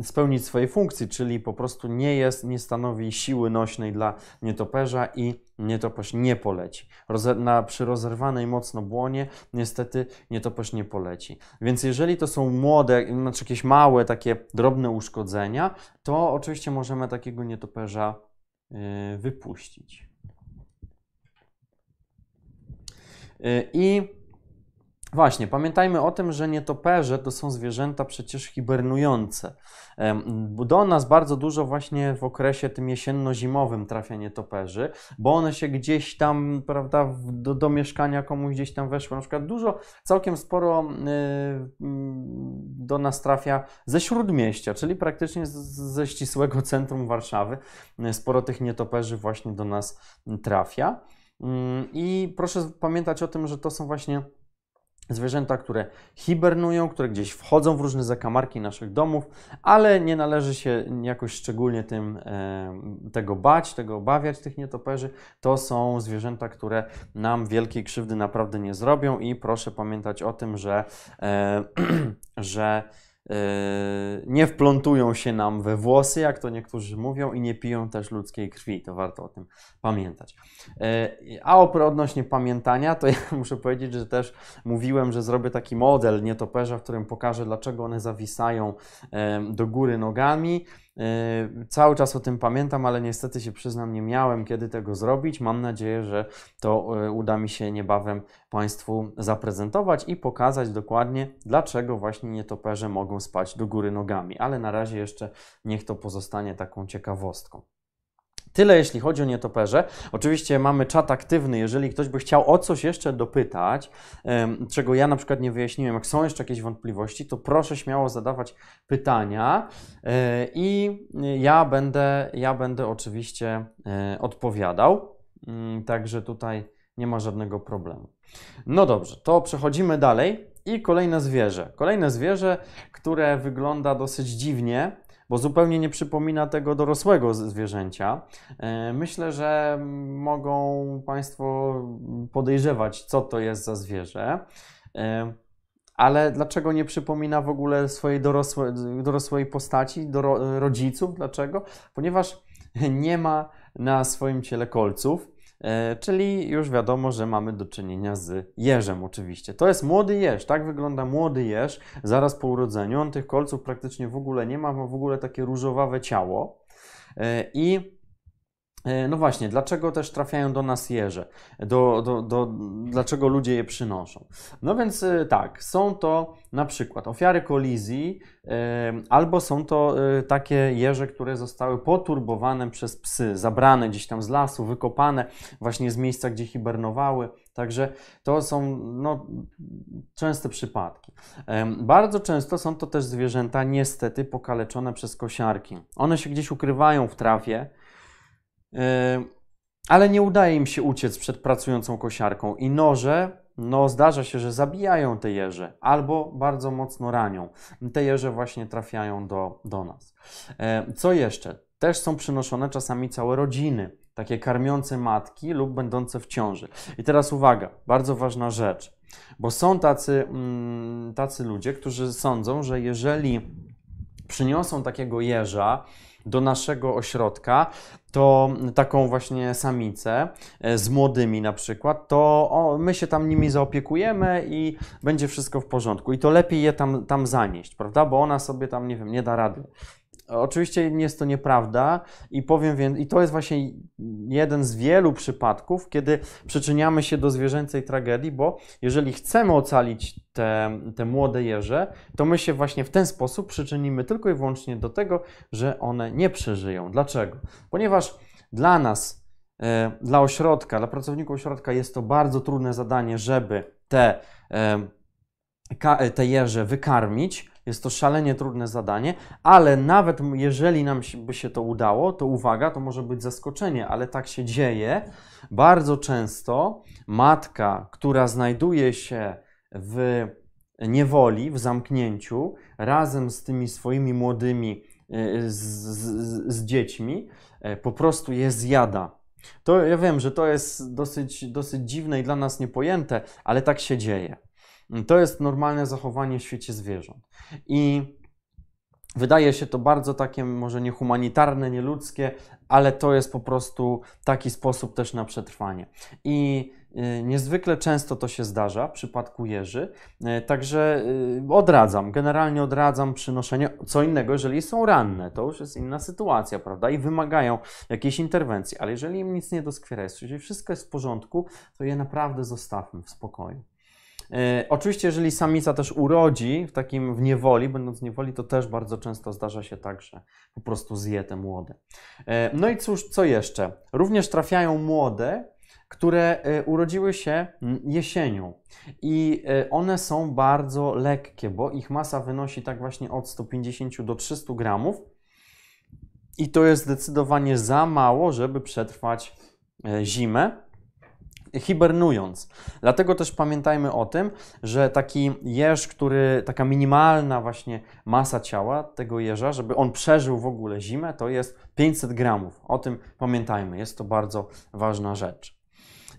y, spełnić swojej funkcji, czyli po prostu nie jest, nie stanowi siły nośnej dla nietoperza i nietoperz nie poleci. Roze, na, przy rozerwanej mocno błonie niestety nietoperz nie poleci. Więc jeżeli to są młode, znaczy jakieś małe, takie drobne uszkodzenia, to oczywiście możemy takiego nietoperza y, wypuścić. Y, I Właśnie, pamiętajmy o tym, że nietoperze to są zwierzęta przecież hibernujące. Do nas bardzo dużo właśnie w okresie tym jesienno-zimowym trafia nietoperzy, bo one się gdzieś tam, prawda, do, do mieszkania komuś gdzieś tam weszły. Na przykład dużo, całkiem sporo yy, do nas trafia ze śródmieścia, czyli praktycznie z, ze ścisłego centrum Warszawy. Sporo tych nietoperzy właśnie do nas trafia. Yy, I proszę pamiętać o tym, że to są właśnie zwierzęta, które hibernują, które gdzieś wchodzą w różne zakamarki naszych domów, ale nie należy się jakoś szczególnie tym, tego bać, tego obawiać, tych nietoperzy. To są zwierzęta, które nam wielkiej krzywdy naprawdę nie zrobią i proszę pamiętać o tym, że, e, że nie wplątują się nam we włosy, jak to niektórzy mówią, i nie piją też ludzkiej krwi. To warto o tym pamiętać. Yy, a odnośnie pamiętania, to ja muszę powiedzieć, że też mówiłem, że zrobię taki model nietoperza, w którym pokażę, dlaczego one zawisają do góry nogami. Yy, cały czas o tym pamiętam, ale niestety się przyznam, nie miałem kiedy tego zrobić. Mam nadzieję, że to yy, uda mi się niebawem Państwu zaprezentować i pokazać dokładnie, dlaczego właśnie nietoperze mogą spać do góry nogami. Ale na razie jeszcze niech to pozostanie taką ciekawostką. Tyle jeśli chodzi o nietoperze. Oczywiście mamy czat aktywny, jeżeli ktoś by chciał o coś jeszcze dopytać, czego ja na przykład nie wyjaśniłem, jak są jeszcze jakieś wątpliwości, to proszę śmiało zadawać pytania e, i ja będę, ja będę oczywiście e, odpowiadał. Mm, także tutaj nie ma żadnego problemu. No dobrze, to przechodzimy dalej. I kolejne zwierzę. Kolejne zwierzę, które wygląda dosyć dziwnie, bo zupełnie nie przypomina tego dorosłego zwierzęcia. E, myślę, że mogą Państwo podejrzewać, co to jest za zwierzę. E, ale dlaczego nie przypomina w ogóle swojej dorosłe, dorosłej postaci, do rodziców? Dlaczego? Ponieważ nie ma na swoim ciele kolców. E, czyli już wiadomo, że mamy do czynienia z jeżem oczywiście. To jest młody jeż, tak wygląda młody jeż zaraz po urodzeniu. On tych kolców praktycznie w ogóle nie ma, ma w ogóle takie różowawe ciało. E, I no właśnie, dlaczego też trafiają do nas jeże? Do, do, do, dlaczego ludzie je przynoszą? No więc e, tak, są to na przykład ofiary kolizji, e, albo są to takie jeże, które zostały poturbowane przez psy, zabrane gdzieś tam z lasu, wykopane właśnie z miejsca, gdzie hibernowały. Także to są no, częste przypadki. Bardzo często są to też zwierzęta niestety pokaleczone przez kosiarki. One się gdzieś ukrywają w trawie ale nie udaje im się uciec przed pracującą kosiarką i noże, no zdarza się, że zabijają te jeże albo bardzo mocno ranią. Te jeże właśnie trafiają do, do nas. Co jeszcze? Też są przynoszone czasami całe rodziny, takie karmiące matki lub będące w ciąży. I teraz uwaga, bardzo ważna rzecz, bo są tacy, mm, tacy ludzie, którzy sądzą, że jeżeli przyniosą takiego jeża, do naszego ośrodka, to taką właśnie samicę e, z młodymi na przykład, to my się tam nimi zaopiekujemy i będzie wszystko w porządku. I to lepiej je tam, tam zanieść, prawda? Bo ona sobie tam, nie wiem, nie da rady. Oczywiście jest to nieprawda i powiem więc, i to jest właśnie jeden z wielu przypadków, kiedy przyczyniamy się do zwierzęcej tragedii, bo jeżeli chcemy ocalić te, te młode jeże, to my się właśnie w ten sposób przyczynimy tylko i wyłącznie do tego, że one nie przeżyją. Dlaczego? Ponieważ dla nas, e, dla ośrodka, dla pracowników ośrodka jest to bardzo trudne zadanie, żeby te, e, te jeże wykarmić jest to szalenie trudne zadanie, ale nawet jeżeli nam by się to udało, to uwaga, to może być zaskoczenie, ale tak się dzieje. Bardzo często matka, która znajduje się w niewoli, w zamknięciu, razem z tymi swoimi młodymi, e, z, z, z dziećmi, e, po prostu je zjada. To ja wiem, że to jest dosyć, dosyć dziwne i dla nas niepojęte, ale tak się dzieje. To jest normalne zachowanie w świecie zwierząt. I wydaje się to bardzo takie, może niehumanitarne, nieludzkie, ale to jest po prostu taki sposób też na przetrwanie. I y, Niezwykle często to się zdarza w przypadku jeży, y, także y, odradzam, generalnie odradzam przynoszenie. Co innego, jeżeli są ranne, to już jest inna sytuacja, prawda? I wymagają jakiejś interwencji, ale jeżeli im nic nie doskwiera, jeżeli wszystko jest w porządku, to je naprawdę zostawmy w spokoju. E, oczywiście, jeżeli samica też urodzi w takim w niewoli, będąc w niewoli, to też bardzo często zdarza się tak, że po prostu zje te młode. E, no i cóż, co jeszcze? Również trafiają młode, które e, urodziły się jesienią i one są bardzo lekkie, bo ich masa wynosi tak właśnie od 150 do 300 gramów i to jest zdecydowanie za mało, żeby przetrwać zimę hibernując. Dlatego też pamiętajmy o tym, że taki jeż, który, taka minimalna właśnie masa ciała tego jeża, żeby on przeżył w ogóle zimę, to jest 500 gramów. O tym pamiętajmy, jest to bardzo ważna rzecz.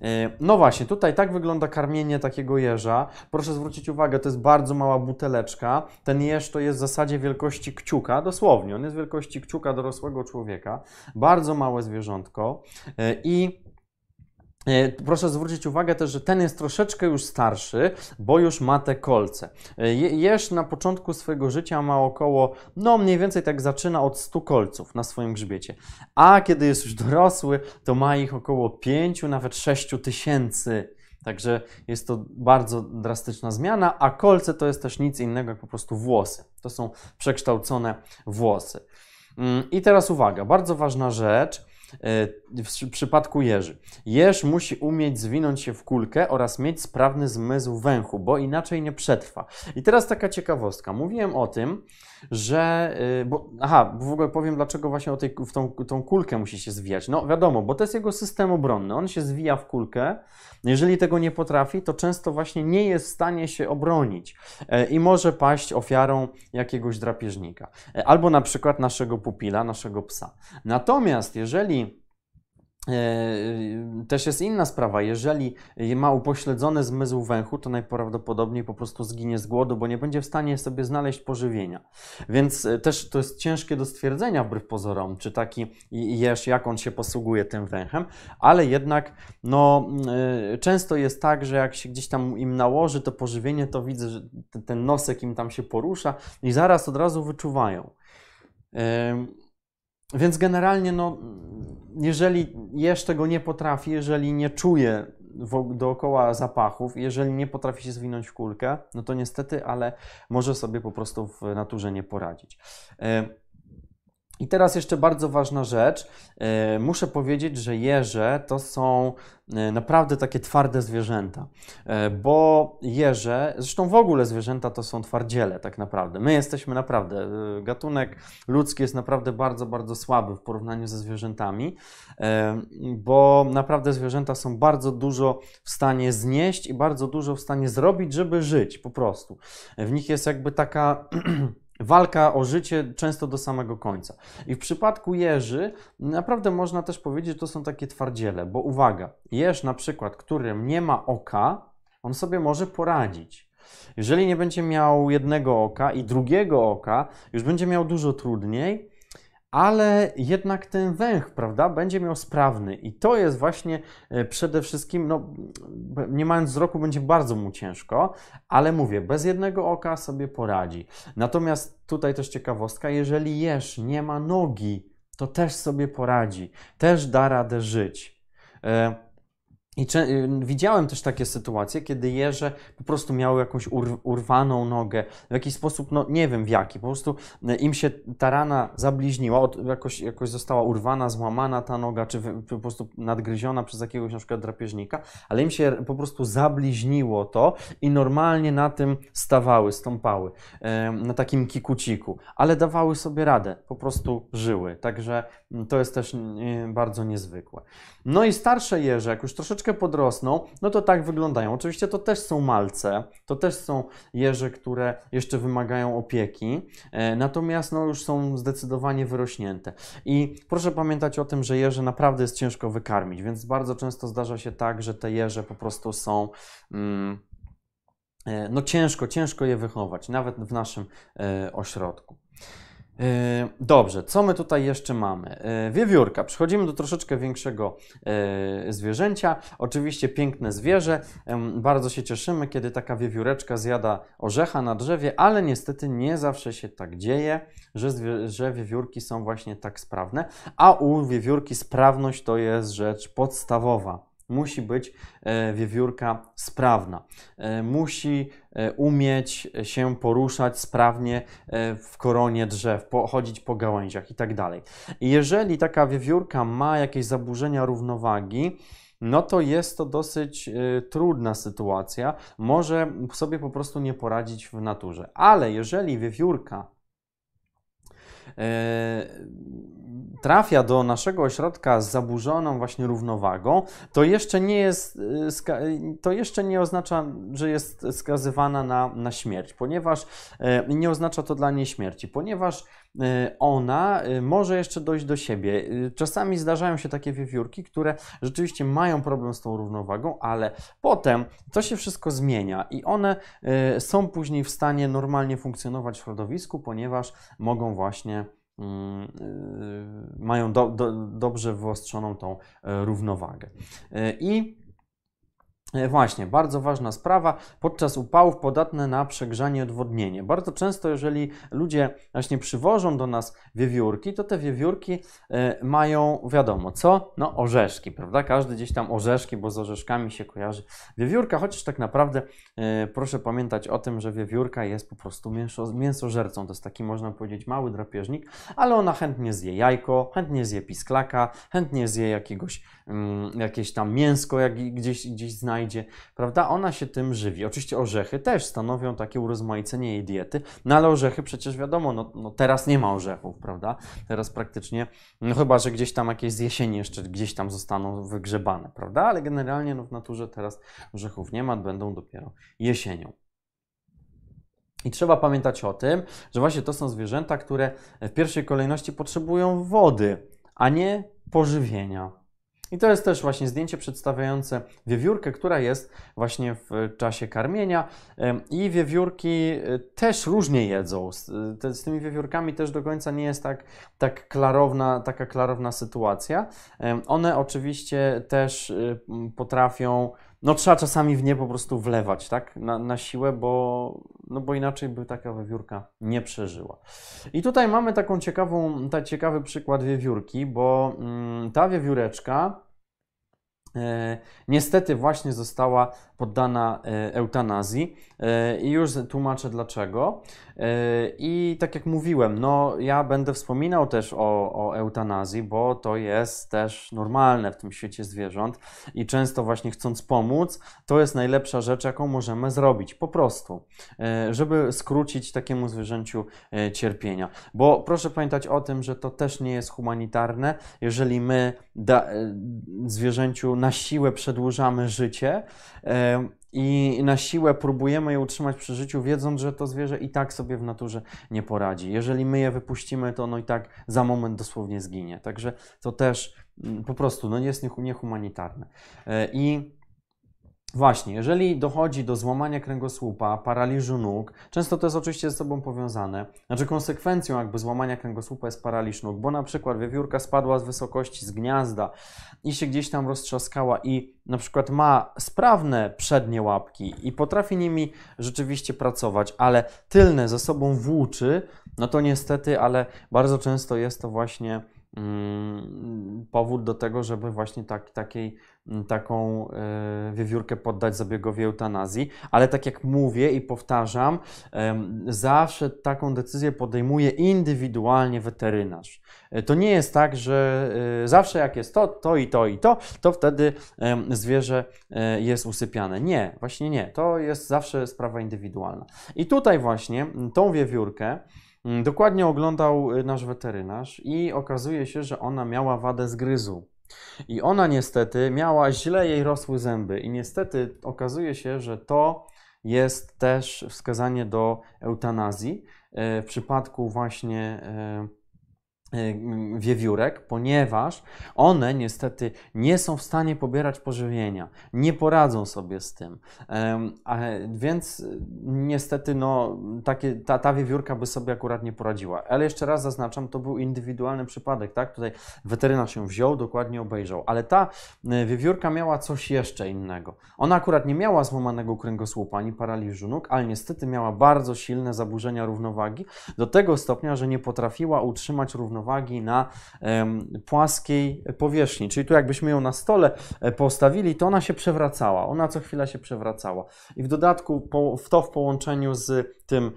E, no właśnie, tutaj tak wygląda karmienie takiego jeża. Proszę zwrócić uwagę, to jest bardzo mała buteleczka. Ten jeż to jest w zasadzie wielkości kciuka, dosłownie, on jest wielkości kciuka dorosłego człowieka. Bardzo małe zwierzątko e, i proszę zwrócić uwagę też, że ten jest troszeczkę już starszy, bo już ma te kolce. E, jeż na początku swojego życia ma około, no mniej więcej tak zaczyna od 100 kolców na swoim grzbiecie. A kiedy jest już dorosły, to ma ich około 5, nawet 6 tysięcy. Także jest to bardzo drastyczna zmiana, a kolce to jest też nic innego jak po prostu włosy. To są przekształcone włosy. Mm, I teraz uwaga, bardzo ważna rzecz E, w przypadku jeży. Jeż musi umieć zwinąć się w kulkę oraz mieć sprawny zmysł węchu, bo inaczej nie przetrwa. I teraz taka ciekawostka. Mówiłem o tym, że. Y, bo, aha, w ogóle powiem, dlaczego właśnie o tej, w tą, tą kulkę musi się zwijać. No wiadomo, bo to jest jego system obronny. On się zwija w kulkę. Jeżeli tego nie potrafi, to często właśnie nie jest w stanie się obronić e, i może paść ofiarą jakiegoś drapieżnika. E, albo na przykład naszego pupila, naszego psa. Natomiast jeżeli też jest inna sprawa. Jeżeli ma upośledzony zmysł węchu, to najprawdopodobniej po prostu zginie z głodu, bo nie będzie w stanie sobie znaleźć pożywienia. Więc e, też to jest ciężkie do stwierdzenia wbrew pozorom, czy taki jeż, jak on się posługuje tym węchem, ale jednak no, e, często jest tak, że jak się gdzieś tam im nałoży to pożywienie, to widzę, że ten nosek im tam się porusza i zaraz od razu wyczuwają. Więc generalnie, no, jeżeli jeż tego nie potrafi, jeżeli nie czuje dookoła zapachów, jeżeli nie potrafi się zwinąć w kulkę, no to niestety, ale może sobie po prostu w naturze nie poradzić. I teraz jeszcze bardzo ważna rzecz. E, muszę powiedzieć, że jeże to są E, naprawdę takie twarde zwierzęta, e, bo jeże, zresztą w ogóle zwierzęta to są twardziele tak naprawdę. My jesteśmy naprawdę, gatunek ludzki jest naprawdę bardzo, bardzo słaby w porównaniu ze zwierzętami, bo naprawdę zwierzęta są bardzo dużo w stanie znieść i bardzo dużo w stanie zrobić, żeby żyć po prostu. W nich jest jakby taka walka o życie często do samego końca. I w przypadku jeży naprawdę można też powiedzieć, że to są takie twardziele, bo uwaga, jeż na przykład, który nie ma oka, on sobie może poradzić. Jeżeli nie będzie miał jednego oka i drugiego oka, już będzie miał dużo trudniej, ale jednak ten węch, prawda, będzie miał sprawny i to jest właśnie e, przede wszystkim, no, nie mając wzroku będzie bardzo mu ciężko, ale mówię, bez jednego oka sobie poradzi. Natomiast tutaj też ciekawostka, jeżeli jesz nie ma nogi, to też sobie poradzi, też da radę żyć. I y, widziałem też takie sytuacje, kiedy jeże po prostu miały jakąś ur urwaną nogę, w jakiś sposób, no nie wiem w jaki, po prostu y, im się ta rana zabliźniła, od, jakoś, jakoś została urwana, złamana ta noga, czy po prostu nadgryziona przez jakiegoś na przykład drapieżnika, ale im się po prostu zabliźniło to i normalnie na tym stawały, stąpały, na takim kikuciku, ale dawały sobie radę, po prostu żyły, także mm, to jest też y, bardzo niezwykłe. No i starsze jeże, jak już troszeczkę podrosną, no to tak wyglądają. Oczywiście to też są malce, to też są jeże, które jeszcze wymagają opieki, e, natomiast no już są zdecydowanie wyrośnięte. I proszę pamiętać o tym, że jeże naprawdę jest ciężko wykarmić, więc bardzo często zdarza się tak, że te jeże po prostu są. Mm, e, no ciężko, ciężko je wychować, nawet w naszym e, ośrodku. E, dobrze, co my tutaj jeszcze mamy? E, wiewiórka. Przechodzimy do troszeczkę większego e, zwierzęcia. Oczywiście piękne zwierzę. Bardzo się cieszymy, kiedy taka wiewióreczka zjada orzecha na drzewie, ale niestety nie zawsze się tak dzieje, że, że wiewiórki są właśnie tak sprawne. A u wiewiórki sprawność to jest rzecz podstawowa. Musi być e, wiewiórka sprawna. E, musi e, umieć się poruszać sprawnie w koronie drzew, chodzić po gałęziach itd. Tak jeżeli taka wiewiórka ma jakieś zaburzenia równowagi, no to jest to dosyć trudna sytuacja. Może sobie po prostu nie poradzić w naturze. Ale jeżeli wiewiórka trafia do naszego ośrodka z zaburzoną właśnie równowagą, to jeszcze nie jest, to jeszcze nie oznacza, że jest skazywana na, na śmierć, ponieważ nie oznacza to dla niej śmierci, ponieważ ona może jeszcze dojść do siebie. Czasami zdarzają się takie wiewiórki, które rzeczywiście mają problem z tą równowagą, ale potem to się wszystko zmienia i one są później w stanie normalnie funkcjonować w środowisku, ponieważ mogą właśnie mają do, do, dobrze wyostrzoną tą równowagę. I E, właśnie, bardzo ważna sprawa. Podczas upałów podatne na przegrzanie odwodnienie. Bardzo często, jeżeli ludzie właśnie przywożą do nas wiewiórki, to te wiewiórki e, mają, wiadomo, co? No, orzeszki, prawda? Każdy gdzieś tam orzeszki, bo z orzeszkami się kojarzy wiewiórka, chociaż tak naprawdę e, proszę pamiętać o tym, że wiewiórka jest po prostu mięso, mięsożercą. To jest taki, można powiedzieć, mały drapieżnik, ale ona chętnie zje jajko, chętnie zje pisklaka, chętnie zje jakiegoś, mm, jakieś tam mięsko, jak gdzieś, gdzieś znajdzie znajdzie, prawda? Ona się tym żywi. Oczywiście orzechy też stanowią takie urozmaicenie jej diety, no ale orzechy przecież wiadomo, no, no teraz nie ma orzechów, prawda? Teraz praktycznie, no chyba, że gdzieś tam jakieś z jesieni jeszcze gdzieś tam zostaną wygrzebane, prawda? Ale generalnie no, w naturze teraz orzechów nie ma, będą dopiero jesienią. I trzeba pamiętać o tym, że właśnie to są zwierzęta, które w pierwszej kolejności potrzebują wody, a nie pożywienia. I to jest też właśnie zdjęcie przedstawiające wiewiórkę, która jest właśnie w czasie karmienia. I wiewiórki y, też różnie jedzą. Z, tymi wiewiórkami też do końca nie jest tak, tak klarowna, taka klarowna sytuacja. One oczywiście też y, potrafią no trzeba czasami w nie po prostu wlewać, tak, na, na siłę, bo, no bo inaczej by taka wiewiórka nie przeżyła. I tutaj mamy taką ciekawą, ta ciekawy przykład wiewiórki, bo mm, ta wiewióreczka E, niestety właśnie została poddana e, eutanazji e, i już tłumaczę dlaczego. I tak jak mówiłem, no ja będę wspominał też o, o eutanazji, bo to jest też normalne w tym świecie zwierząt i często właśnie chcąc pomóc, to jest najlepsza rzecz, jaką możemy zrobić, po prostu, żeby skrócić takiemu zwierzęciu cierpienia. Bo proszę pamiętać o tym, że to też nie jest humanitarne, jeżeli my da, zwierzęciu na siłę przedłużamy życie i na siłę próbujemy je utrzymać przy życiu, wiedząc, że to zwierzę i tak sobie w naturze nie poradzi. Jeżeli my je wypuścimy, to ono i tak za moment dosłownie zginie. Także to też mm, po prostu no, jest niehumanitarne. E, I Właśnie, jeżeli dochodzi do złamania kręgosłupa, paraliżu nóg, często to jest oczywiście ze sobą powiązane. Znaczy konsekwencją jakby złamania kręgosłupa jest paraliż nóg, bo na przykład wiewiórka spadła z wysokości, z gniazda i się gdzieś tam roztrzaskała i na przykład ma sprawne przednie łapki i potrafi nimi rzeczywiście pracować, ale tylne ze sobą włóczy, no to niestety, ale bardzo często jest to właśnie powód do tego, żeby właśnie tak, takiej taką e, wiewiórkę poddać zabiegowi eutanazji, ale tak jak mówię i powtarzam, zawsze taką decyzję podejmuje indywidualnie weterynarz. E, to nie jest tak, że e, zawsze jak jest to, to i to i to, to wtedy zwierzę jest usypiane. Nie, właśnie nie. To jest zawsze sprawa indywidualna. I tutaj właśnie tą wiewiórkę dokładnie oglądał nasz weterynarz i okazuje się, że ona miała wadę zgryzu. I ona niestety miała źle jej rosły zęby, i niestety okazuje się, że to jest też wskazanie do eutanazji e, w przypadku właśnie Y, wiewiórek, ponieważ one niestety nie są w stanie pobierać pożywienia, nie poradzą sobie z tym. Więc niestety no, takie, ta, ta wiewiórka by sobie akurat nie poradziła. Ale jeszcze raz zaznaczam, to był indywidualny przypadek, tak? Tutaj weterynarz się wziął, dokładnie obejrzał, ale ta y, wiewiórka miała coś jeszcze innego. Ona akurat nie miała złamanego kręgosłupa ani paraliżu nóg, ale niestety miała bardzo silne zaburzenia równowagi do tego stopnia, że nie potrafiła utrzymać równowagi równowagi na płaskiej powierzchni. Czyli tu jakbyśmy ją na stole e, postawili, to ona się przewracała. Ona co chwila się przewracała. I w dodatku w to w połączeniu z tym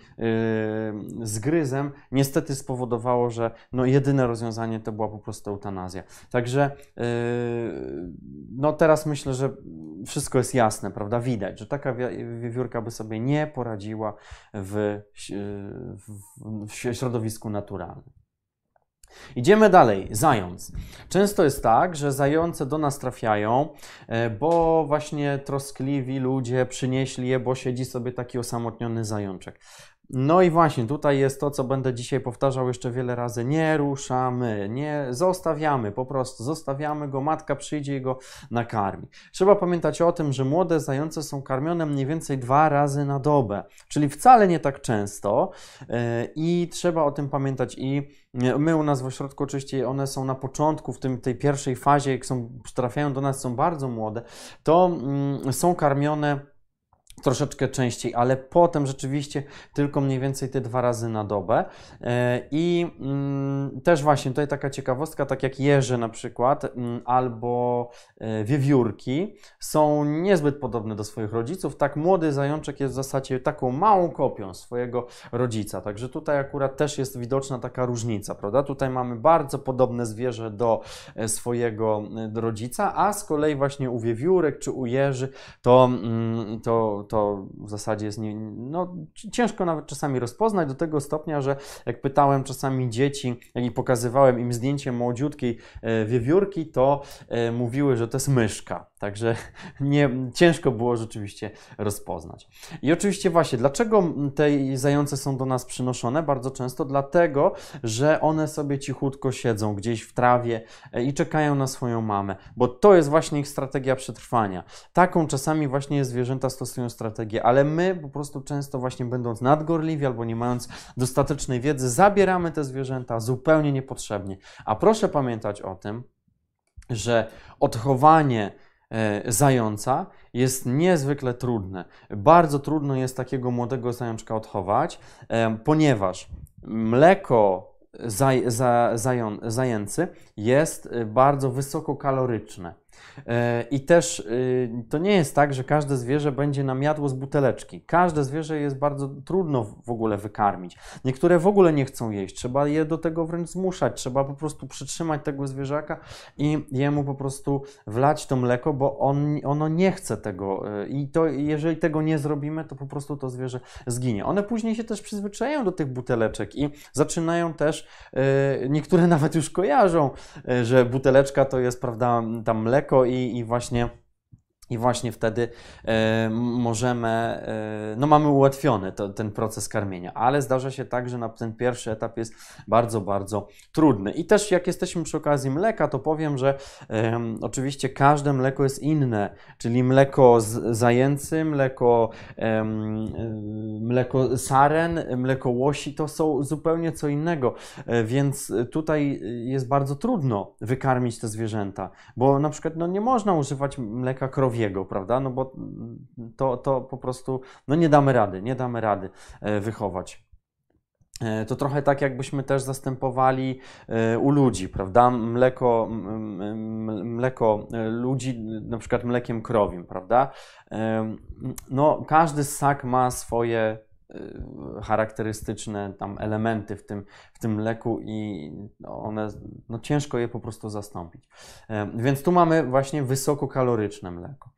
zgryzem niestety spowodowało, że no jedyne rozwiązanie to była po prostu eutanazja. Także yy, no teraz myślę, że wszystko jest jasne, prawda? Widać, że taka wiewiórka by sobie nie poradziła w, w, w środowisku naturalnym. Idziemy dalej. Zając. Często jest tak, że zające do nas trafiają, e, bo właśnie troskliwi ludzie przynieśli je, bo siedzi sobie taki osamotniony zajączek. No i właśnie tutaj jest to, co będę dzisiaj powtarzał jeszcze wiele razy. Nie ruszamy, nie zostawiamy, po prostu zostawiamy go, matka przyjdzie i go nakarmi. Trzeba pamiętać o tym, że młode zające są karmione mniej więcej dwa razy na dobę, czyli wcale nie tak często e, i trzeba o tym pamiętać i my u nas w ośrodku oczywiście one są na początku, w tym, tej pierwszej fazie, jak są, trafiają do nas, są bardzo młode, to mm, są karmione troszeczkę częściej, ale potem rzeczywiście tylko mniej więcej te dwa razy na dobę. E, I mm, też właśnie tutaj taka ciekawostka, tak jak jeże na przykład, mm, albo e, wiewiórki są niezbyt podobne do swoich rodziców. Tak młody zajączek jest w zasadzie taką małą kopią swojego rodzica. Także tutaj akurat też jest widoczna taka różnica, prawda? Tutaj mamy bardzo podobne zwierzę do e, swojego rodzica, a z kolei właśnie u wiewiórek czy u jeży to, mm, to to w zasadzie jest nie, no, ciężko nawet czasami rozpoznać do tego stopnia, że jak pytałem czasami dzieci i pokazywałem im zdjęcie młodziutkiej e, wiewiórki, to e, mówiły, że to jest myszka. Także nie, ciężko było rzeczywiście rozpoznać. I oczywiście właśnie, dlaczego te zające są do nas przynoszone? Bardzo często dlatego, że one sobie cichutko siedzą gdzieś w trawie e, i czekają na swoją mamę, bo to jest właśnie ich strategia przetrwania. Taką czasami właśnie zwierzęta stosują strategię, ale my po prostu często właśnie będąc nadgorliwi albo nie mając dostatecznej wiedzy, zabieramy te zwierzęta zupełnie niepotrzebnie. A proszę pamiętać o tym, że odchowanie zająca jest niezwykle trudne. Bardzo trudno jest takiego młodego zajączka odchować, e, ponieważ mleko zaj, za, zają, zajęcy jest e, bardzo wysokokaloryczne. E, I też y, to nie jest tak, że każde zwierzę będzie nam jadło z buteleczki. Każde zwierzę jest bardzo trudno w ogóle wykarmić. Niektóre w ogóle nie chcą jeść. Trzeba je do tego wręcz zmuszać. Trzeba po prostu przytrzymać tego zwierzaka i jemu po prostu wlać to mleko, bo on, ono nie chce tego. E, I to, jeżeli tego nie zrobimy, to po prostu to zwierzę zginie. One później się też przyzwyczajają do tych buteleczek i zaczynają też, e, niektóre nawet już kojarzą, że buteleczka to jest, prawda, tam mleko i, i właśnie i właśnie wtedy e, możemy, e, no mamy ułatwiony to, ten proces karmienia, ale zdarza się tak, że na ten pierwszy etap jest bardzo, bardzo trudny. I też jak jesteśmy przy okazji mleka, to powiem, że oczywiście każde mleko jest inne, czyli mleko z, zajęcy, mleko, mleko saren, mleko łosi, to są zupełnie co innego, e, więc tutaj jest bardzo trudno wykarmić te zwierzęta, bo na przykład no, nie można używać mleka krowiego, Nowiego, prawda? No bo to, to po prostu, no nie damy rady, nie damy rady e, wychować. E, to trochę tak, jakbyśmy też zastępowali e, u ludzi, prawda? Mleko, mleko ludzi, na przykład mlekiem krowim, prawda? No, każdy ssak ma swoje charakterystyczne tam elementy w tym, w tym mleku i one, no ciężko je po prostu zastąpić. Więc tu mamy właśnie wysokokaloryczne mleko.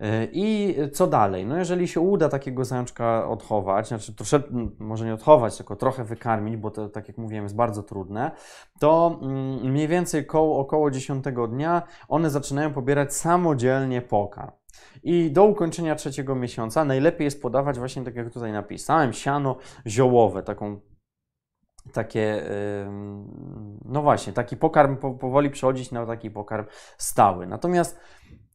E, I co dalej? No jeżeli się uda takiego zajączka odchować, znaczy troszeczkę, może nie odchować, tylko trochę wykarmić, bo to, tak jak mówiłem, jest bardzo trudne, to mm, mniej więcej koło, około 10 dnia one zaczynają pobierać samodzielnie pokarm. I do ukończenia trzeciego miesiąca najlepiej jest podawać właśnie, tak jak tutaj napisałem, siano ziołowe, taką takie, no właśnie, taki pokarm powoli przechodzić na taki pokarm stały. Natomiast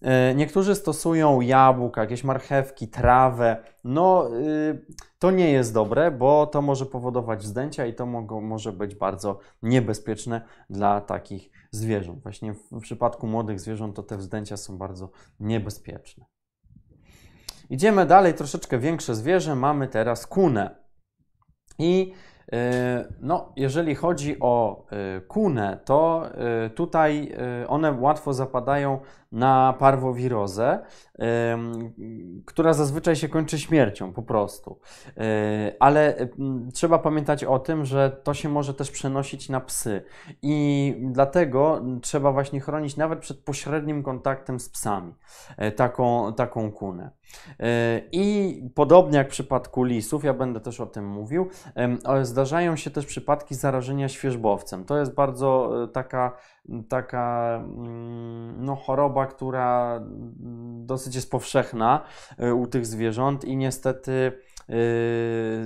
e, niektórzy stosują jabłka, jakieś marchewki, trawę. No, y, to nie jest dobre, bo to może powodować zdęcia i to mogą, może być bardzo niebezpieczne dla takich zwierząt. Właśnie w przypadku młodych zwierząt to te wzdęcia są bardzo niebezpieczne. Idziemy dalej, troszeczkę większe zwierzę. Mamy teraz kunę. I no, jeżeli chodzi o e, kunę, to e, tutaj one łatwo zapadają na parwowirozę. która zazwyczaj się kończy śmiercią po prostu. E, ale trzeba pamiętać o tym, że to się może też przenosić na psy i dlatego trzeba właśnie chronić nawet przed pośrednim kontaktem z psami e, taką, taką kunę. E, I podobnie jak w przypadku lisów, ja będę też o tym mówił, zdarzają się też przypadki zarażenia świeżbowcem. To jest bardzo taka, taka mm, no, choroba, która dosyć jest powszechna e, u tych zwierząt i niestety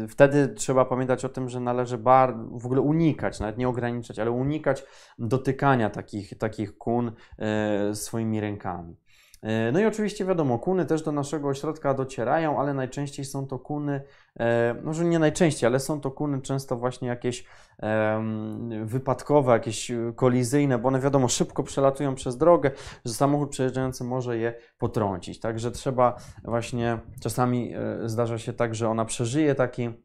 wtedy trzeba pamiętać o tym, że należy bar, w ogóle unikać, nawet nie ograniczać, ale unikać dotykania takich, takich kun swoimi rękami. E, no i oczywiście wiadomo, kuny też do naszego ośrodka docierają, ale najczęściej są to kuny, e, może nie najczęściej, ale są to kuny często właśnie jakieś wypadkowe, jakieś kolizyjne, bo one wiadomo szybko przelatują przez drogę, że samochód przejeżdżający może je potrącić. Także trzeba właśnie, czasami e, zdarza się tak, że ona przeżyje taki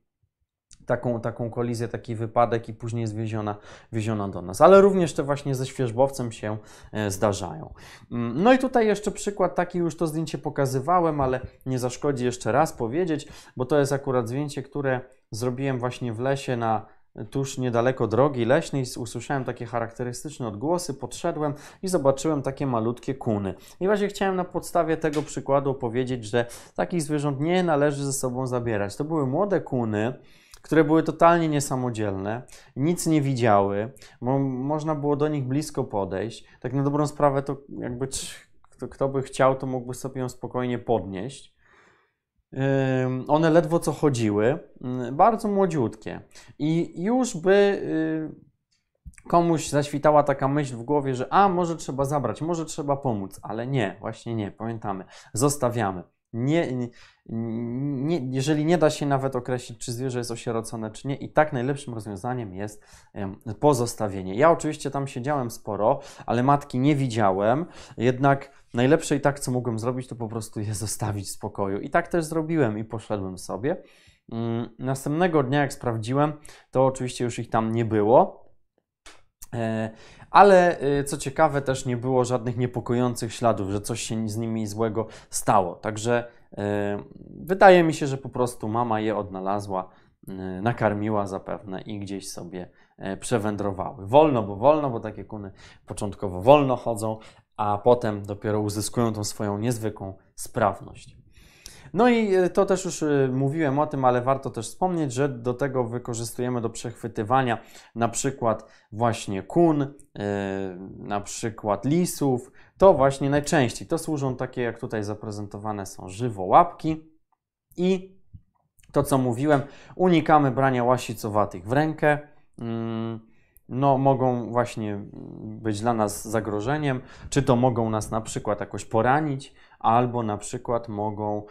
taką, taką kolizję, taki wypadek i później jest wieziona, wieziona do nas. Ale również te właśnie ze świeżbowcem się e, zdarzają. Mm, no i tutaj jeszcze przykład taki, już to zdjęcie pokazywałem, ale nie zaszkodzi jeszcze raz powiedzieć, bo to jest akurat zdjęcie, które zrobiłem właśnie w lesie na tuż niedaleko drogi leśnej usłyszałem takie charakterystyczne odgłosy, podszedłem i zobaczyłem takie malutkie kuny. I właśnie chciałem na podstawie tego przykładu powiedzieć, że takich zwierząt nie należy ze sobą zabierać. To były młode kuny, które były totalnie niesamodzielne, nic nie widziały, mo można było do nich blisko podejść. Tak na dobrą sprawę to jakby kto, kto by chciał, to mógłby sobie ją spokojnie podnieść. one ledwo co chodziły, bardzo młodziutkie. I już by y, komuś zaświtała taka myśl w głowie, że a może trzeba zabrać, może trzeba pomóc, ale nie, właśnie nie, pamiętamy, zostawiamy. Nie, nie, jeżeli nie da się nawet określić, czy zwierzę jest osierocone, czy nie, i tak najlepszym rozwiązaniem jest pozostawienie. Ja oczywiście tam siedziałem sporo, ale matki nie widziałem, jednak najlepsze i tak, co mogłem zrobić, to po prostu je zostawić w spokoju. I tak też zrobiłem i poszedłem sobie. Mm, następnego dnia, jak sprawdziłem, to oczywiście już ich tam nie było. E, ale y, co ciekawe, też nie było żadnych niepokojących śladów, że coś się z nimi złego stało. Także y, wydaje mi się, że po prostu mama je odnalazła, nakarmiła zapewne i gdzieś sobie przewędrowały. Wolno, bo wolno, bo takie kuny początkowo wolno chodzą, a potem dopiero uzyskują tą swoją niezwykłą sprawność. No i e, to też już e, mówiłem o tym, ale warto też wspomnieć, że do tego wykorzystujemy do przechwytywania na przykład właśnie kun, e, na przykład lisów. To właśnie najczęściej. To służą takie, jak tutaj zaprezentowane są żywołapki i to, co mówiłem, unikamy brania łasicowatych w rękę. Mm, no, mogą właśnie być dla nas zagrożeniem, czy to mogą nas na przykład jakoś poranić, albo na przykład mogą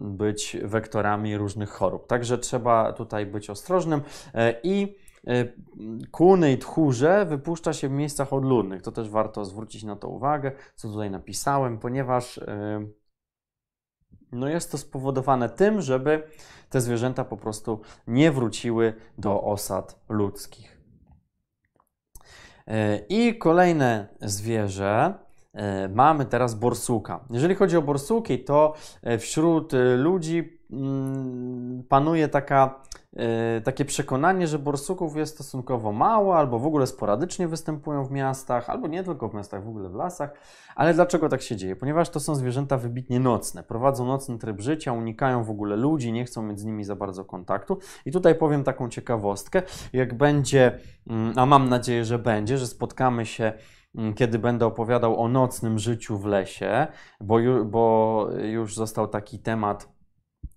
być wektorami różnych chorób. Także trzeba tutaj być ostrożnym e, i e, Kuny i tchórze wypuszcza się w miejscach odludnych. To też warto zwrócić na to uwagę, co tutaj napisałem, ponieważ e, no jest to spowodowane tym, żeby te zwierzęta po prostu nie wróciły do osad ludzkich. I kolejne zwierzę mamy teraz borsuka. Jeżeli chodzi o borsuki, to e, wśród e, ludzi mm, panuje taka, takie przekonanie, że borsuków jest stosunkowo mało, albo w ogóle sporadycznie występują w miastach, albo nie tylko w miastach, w ogóle w lasach. Ale dlaczego tak się dzieje? Ponieważ to są zwierzęta wybitnie nocne, prowadzą nocny tryb życia, unikają w ogóle ludzi, nie chcą mieć z nimi za bardzo kontaktu. I tutaj powiem taką ciekawostkę, jak będzie, mm, a mam nadzieję, że będzie, że spotkamy się kiedy będę opowiadał o nocnym życiu w lesie, bo, ju, bo już został taki temat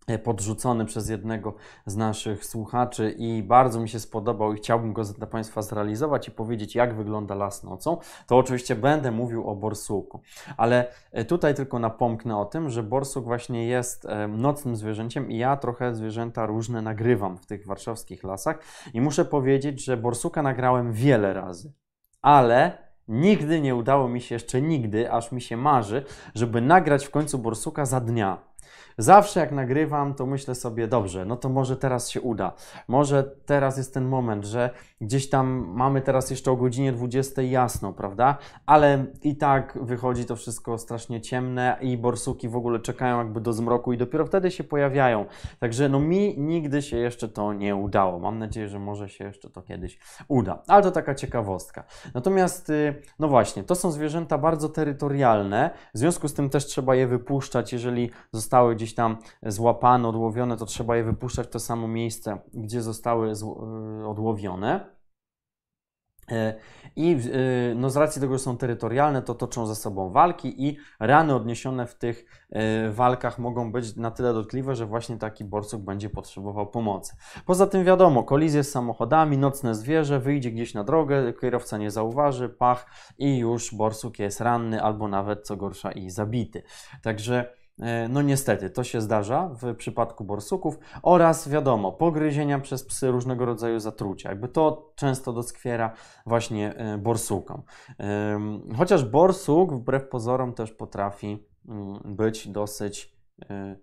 e, podrzucony przez jednego z naszych słuchaczy i bardzo mi się spodobał i chciałbym go dla Państwa zrealizować i powiedzieć, jak wygląda las nocą, to oczywiście będę mówił o borsuku. Ale e, tutaj tylko napomknę o tym, że borsuk właśnie jest e, nocnym zwierzęciem i ja trochę zwierzęta różne nagrywam w tych warszawskich lasach i muszę powiedzieć, że borsuka nagrałem wiele razy, ale Nigdy nie udało mi się jeszcze nigdy, aż mi się marzy, żeby nagrać w końcu borsuka za dnia. Zawsze jak nagrywam, to myślę sobie, dobrze, no to może teraz się uda. Może teraz jest ten moment, że gdzieś tam mamy teraz jeszcze o godzinie 20 jasno, prawda? Ale i tak wychodzi to wszystko strasznie ciemne i borsuki w ogóle czekają jakby do zmroku i dopiero wtedy się pojawiają. Także no mi nigdy się jeszcze to nie udało. Mam nadzieję, że może się jeszcze to kiedyś uda. Ale to taka ciekawostka. Natomiast, y, no właśnie, to są zwierzęta bardzo terytorialne, w związku z tym też trzeba je wypuszczać, jeżeli zostały gdzieś tam złapane, odłowione, to trzeba je wypuszczać w to samo miejsce, gdzie zostały y, odłowione. E, I y, no, z racji tego, że są terytorialne, to toczą ze sobą walki i rany odniesione w tych e, walkach mogą być na tyle dotkliwe, że właśnie taki borsuk będzie potrzebował pomocy. Poza tym wiadomo, kolizje z samochodami, nocne zwierzę, wyjdzie gdzieś na drogę, kierowca nie zauważy, pach i już borsuk jest ranny albo nawet co gorsza i zabity. Także E, no niestety, to się zdarza w przypadku borsuków oraz wiadomo, pogryzienia przez psy różnego rodzaju zatrucia. Jakby to często doskwiera właśnie e, borsukom. Chociaż borsuk wbrew pozorom też potrafi mm, być dosyć e,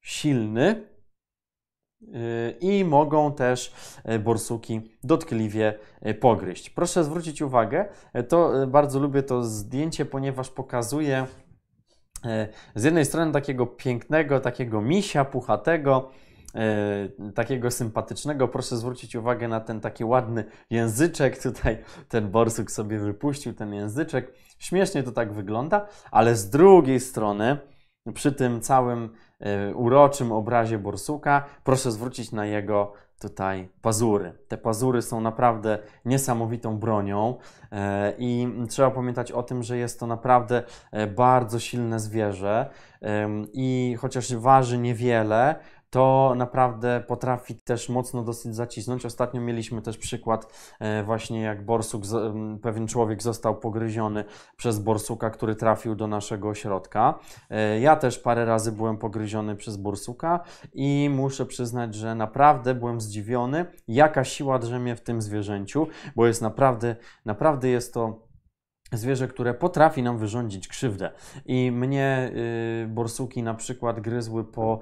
silny, i mogą też borsuki dotkliwie pogryźć. Proszę zwrócić uwagę, to bardzo lubię to zdjęcie, ponieważ pokazuje E, z jednej strony takiego pięknego, takiego misia puchatego, e, takiego sympatycznego. Proszę zwrócić uwagę na ten taki ładny języczek. Tutaj ten borsuk sobie wypuścił ten języczek. Śmiesznie to tak wygląda, ale z drugiej strony, przy tym całym e, uroczym obrazie borsuka, proszę zwrócić na jego tutaj pazury. Te pazury są naprawdę niesamowitą bronią e, i trzeba pamiętać o tym, że jest to naprawdę e, bardzo silne zwierzę i chociaż waży niewiele, to naprawdę potrafi też mocno dosyć zacisnąć. Ostatnio mieliśmy też przykład e, właśnie jak borsuk, pewien człowiek został pogryziony przez borsuka, który trafił do naszego ośrodka. E, ja też parę razy byłem pogryziony przez borsuka i muszę przyznać, że naprawdę byłem zdziwiony, jaka siła drzemie w tym zwierzęciu, bo jest naprawdę, naprawdę jest to zwierzę, które potrafi nam wyrządzić krzywdę. I mnie y, borsuki na przykład gryzły po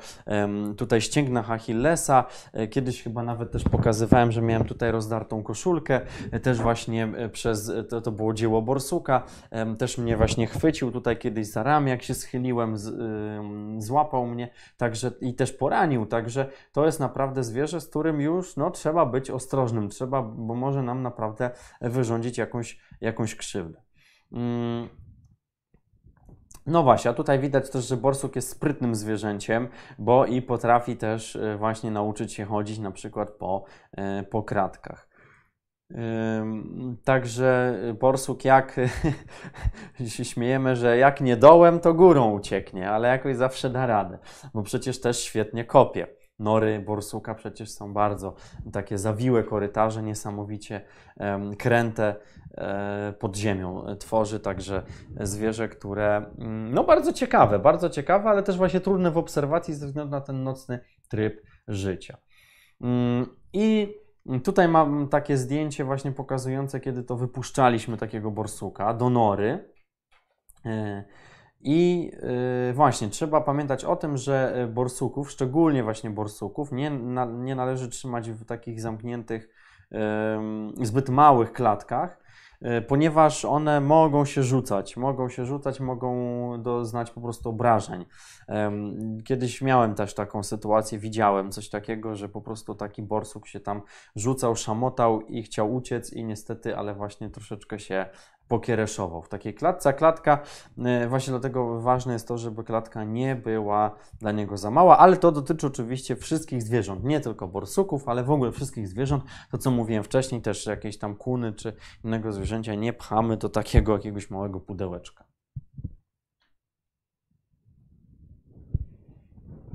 y, tutaj ścięgnach Achillesa. Y, kiedyś chyba nawet też pokazywałem, że miałem tutaj rozdartą koszulkę. Y, też właśnie e, przez, to, to było dzieło borsuka. też mnie właśnie chwycił tutaj kiedyś za ramię, jak się schyliłem, z, złapał mnie także i też poranił. Także to jest naprawdę zwierzę, z którym już no, trzeba być ostrożnym. Trzeba, bo może nam naprawdę wyrządzić jakąś, jakąś krzywdę. Mm. No właśnie, a tutaj widać też, że borsuk jest sprytnym zwierzęciem, bo i potrafi też e, właśnie nauczyć się chodzić na przykład po, e, po kratkach. Także borsuk jak się śmiejemy, że jak nie dołem, to górą ucieknie, ale jakoś zawsze da radę, bo przecież też świetnie kopie. Nory borsuka przecież są bardzo takie zawiłe korytarze, niesamowicie kręte e, pod ziemią tworzy także zwierzę, które mm, no bardzo ciekawe, bardzo ciekawe, ale też właśnie trudne w obserwacji ze względu na ten nocny tryb życia. Mm, I tutaj mam takie zdjęcie właśnie pokazujące, kiedy to wypuszczaliśmy takiego borsuka do nory. I yy, właśnie, trzeba pamiętać o tym, że y, borsuków, szczególnie właśnie borsuków, nie, nie należy trzymać w takich zamkniętych, zbyt małych klatkach, yy, ponieważ one mogą się rzucać, mogą się rzucać, mogą doznać po prostu obrażeń. Kiedyś miałem też taką sytuację, widziałem coś takiego, że po prostu taki borsuk się tam rzucał, szamotał i chciał uciec i niestety, ale właśnie troszeczkę się pokiereszował w takiej klatce. Klatka, e, właśnie dlatego ważne jest to, żeby klatka nie była dla niego za mała, ale to dotyczy oczywiście wszystkich zwierząt, nie tylko borsuków, ale w ogóle wszystkich zwierząt. To co mówiłem wcześniej, też jakieś tam kuny czy innego zwierzęcia nie pchamy do takiego jakiegoś małego pudełeczka.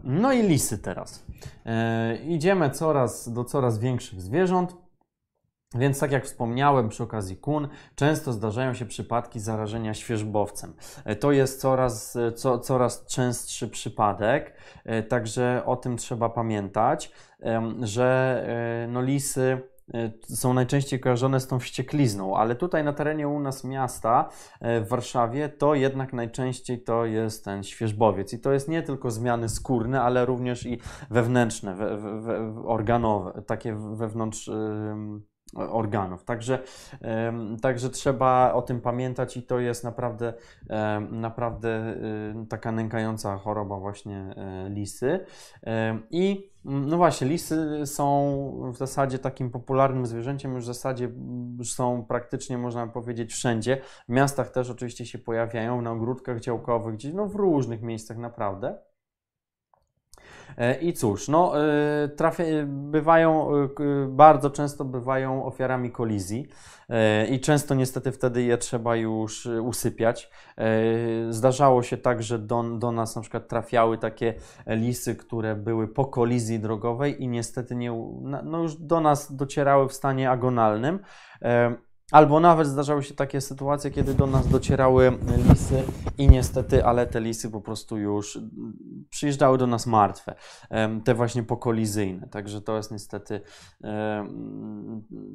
No i lisy teraz. E, idziemy coraz do coraz większych zwierząt. Więc tak jak wspomniałem przy okazji kun, często zdarzają się przypadki zarażenia świeżbowcem. E, to jest coraz, e, co, coraz częstszy przypadek, e, także o tym trzeba pamiętać, że no, lisy są najczęściej kojarzone z tą wścieklizną, ale tutaj na terenie u nas miasta w Warszawie to jednak najczęściej to jest ten świeżbowiec i to jest nie tylko zmiany skórne, ale również i wewnętrzne, we, we, organowe, takie wewnątrz organów. Także, także trzeba o tym pamiętać i to jest naprawdę, naprawdę y, taka nękająca choroba właśnie e, lisy. I no właśnie, lisy są w zasadzie takim popularnym zwierzęciem, już w zasadzie są praktycznie, można powiedzieć, wszędzie. W miastach też oczywiście się pojawiają, na ogródkach działkowych, gdzieś no w różnych miejscach naprawdę. E, I cóż, no, e, trafia, bywają, e, bardzo często bywają ofiarami kolizji i często niestety wtedy je trzeba już usypiać. Zdarzało się tak, że do, do nas na przykład trafiały takie lisy, które były po kolizji drogowej i niestety nie, no już do nas docierały w stanie agonalnym. Albo nawet zdarzały się takie sytuacje, kiedy do nas docierały lisy i niestety, ale te lisy po prostu już przyjeżdżały do nas martwe, te właśnie pokolizyjne. Także to jest niestety,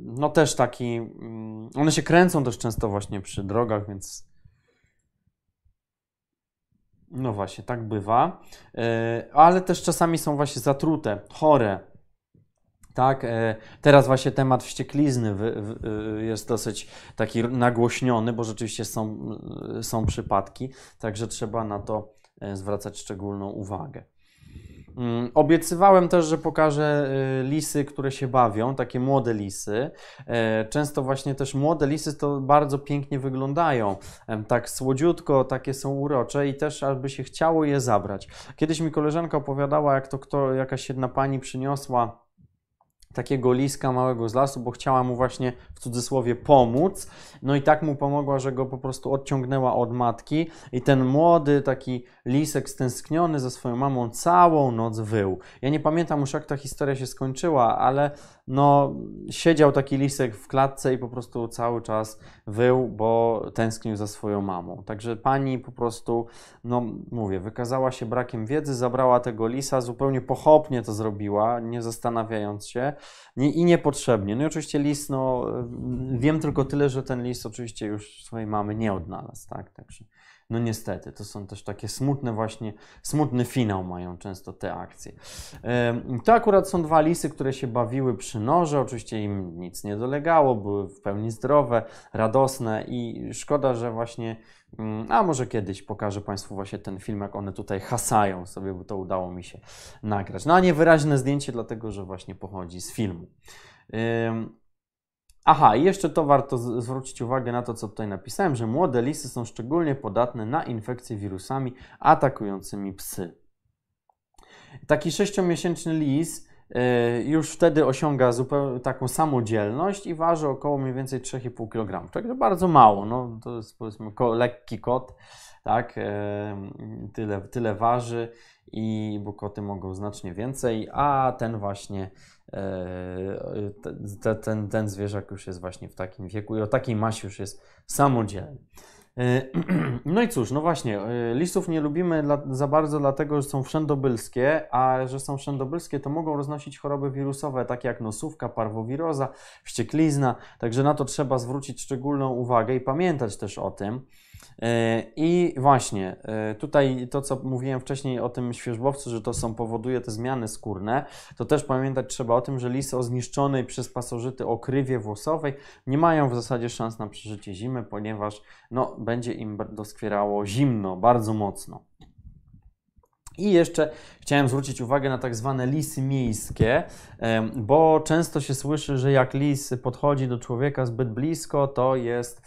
no też taki, mm, one się kręcą też często właśnie przy drogach, więc no właśnie, tak bywa. E, ale też czasami są właśnie zatrute, chore, tak, e, teraz właśnie temat wścieklizny e, jest dosyć taki nagłośniony, bo rzeczywiście są, e, są przypadki, także trzeba na to zwracać szczególną uwagę. Mm, obiecywałem też, że pokażę lisy, które się bawią, takie młode lisy. Często właśnie też młode lisy to bardzo pięknie wyglądają. Tak słodziutko, takie są urocze i też aby się chciało je zabrać. Kiedyś mi koleżanka opowiadała, jak to kto, jakaś jedna pani przyniosła takiego liska małego z lasu, bo chciała mu właśnie w cudzysłowie pomóc. No i tak mu pomogła, że go po prostu odciągnęła od matki i ten młody taki lisek stęskniony ze swoją mamą całą noc wył. Ja nie pamiętam już jak ta historia się skończyła, ale no siedział taki lisek w klatce i po prostu cały czas wył, bo tęsknił za swoją mamą. Także pani po prostu, no mówię, wykazała się brakiem wiedzy, zabrała tego lisa, zupełnie pochopnie to zrobiła, nie zastanawiając się nie, i niepotrzebnie. No i oczywiście lis, no wiem tylko tyle, że ten lis oczywiście już swojej mamy nie odnalazł, tak, także no niestety, to są też takie smutne właśnie, smutny finał mają często te akcje. To akurat są dwa lisy, które się bawiły przy noże, oczywiście im nic nie dolegało, były w pełni zdrowe, radosne i szkoda, że właśnie, mm, a może kiedyś pokażę Państwu właśnie ten film, jak one tutaj hasają sobie, bo to udało mi się nagrać. No a niewyraźne zdjęcie, dlatego że właśnie pochodzi z filmu. Aha, i jeszcze to warto zwrócić uwagę na to, co tutaj napisałem, że młode lisy są szczególnie podatne na infekcje wirusami atakującymi psy. Taki sześciomiesięczny lis y, już wtedy osiąga zupełnie taką samodzielność i waży około mniej więcej 3,5 kg. Także bardzo mało, no, to jest powiedzmy lekki kot, tak, tyle, tyle waży i bo koty mogą znacznie więcej, a ten właśnie E, ten, ten, ten zwierzak już jest właśnie w takim wieku i o takiej masie już jest samodzielny. E, no i cóż, no właśnie, e, listów nie lubimy dla, za bardzo, dlatego że są wszędobylskie, a że są wszędobylskie, to mogą roznosić choroby wirusowe, takie jak nosówka, parwowiroza, wścieklizna, także na to trzeba zwrócić szczególną uwagę i pamiętać też o tym. E, I właśnie, e, tutaj to, co mówiłem wcześniej o tym świeżbowcu, że to są, powoduje te zmiany skórne, to też pamiętać trzeba o tym, że lisy o zniszczonej przez pasożyty okrywie włosowej nie mają w zasadzie szans na przeżycie zimy, ponieważ no, będzie im doskwierało zimno, bardzo mocno. I jeszcze chciałem zwrócić uwagę na tak zwane lisy miejskie, bo często się słyszy, że jak lis podchodzi do człowieka zbyt blisko, to jest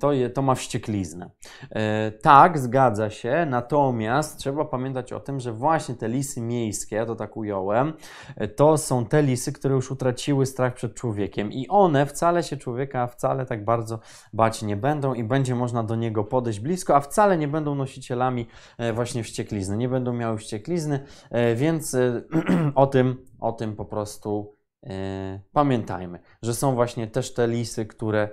to, to ma wściekliznę. E, tak, zgadza się, natomiast trzeba pamiętać o tym, że właśnie te lisy miejskie, ja to tak ująłem, e, to są te lisy, które już utraciły strach przed człowiekiem i one wcale się człowieka wcale tak bardzo bać nie będą i będzie można do niego podejść blisko, a wcale nie będą nosicielami e, właśnie wścieklizny, nie będą miały wścieklizny, więc o tym, o tym po prostu pamiętajmy, że są właśnie też te lisy, które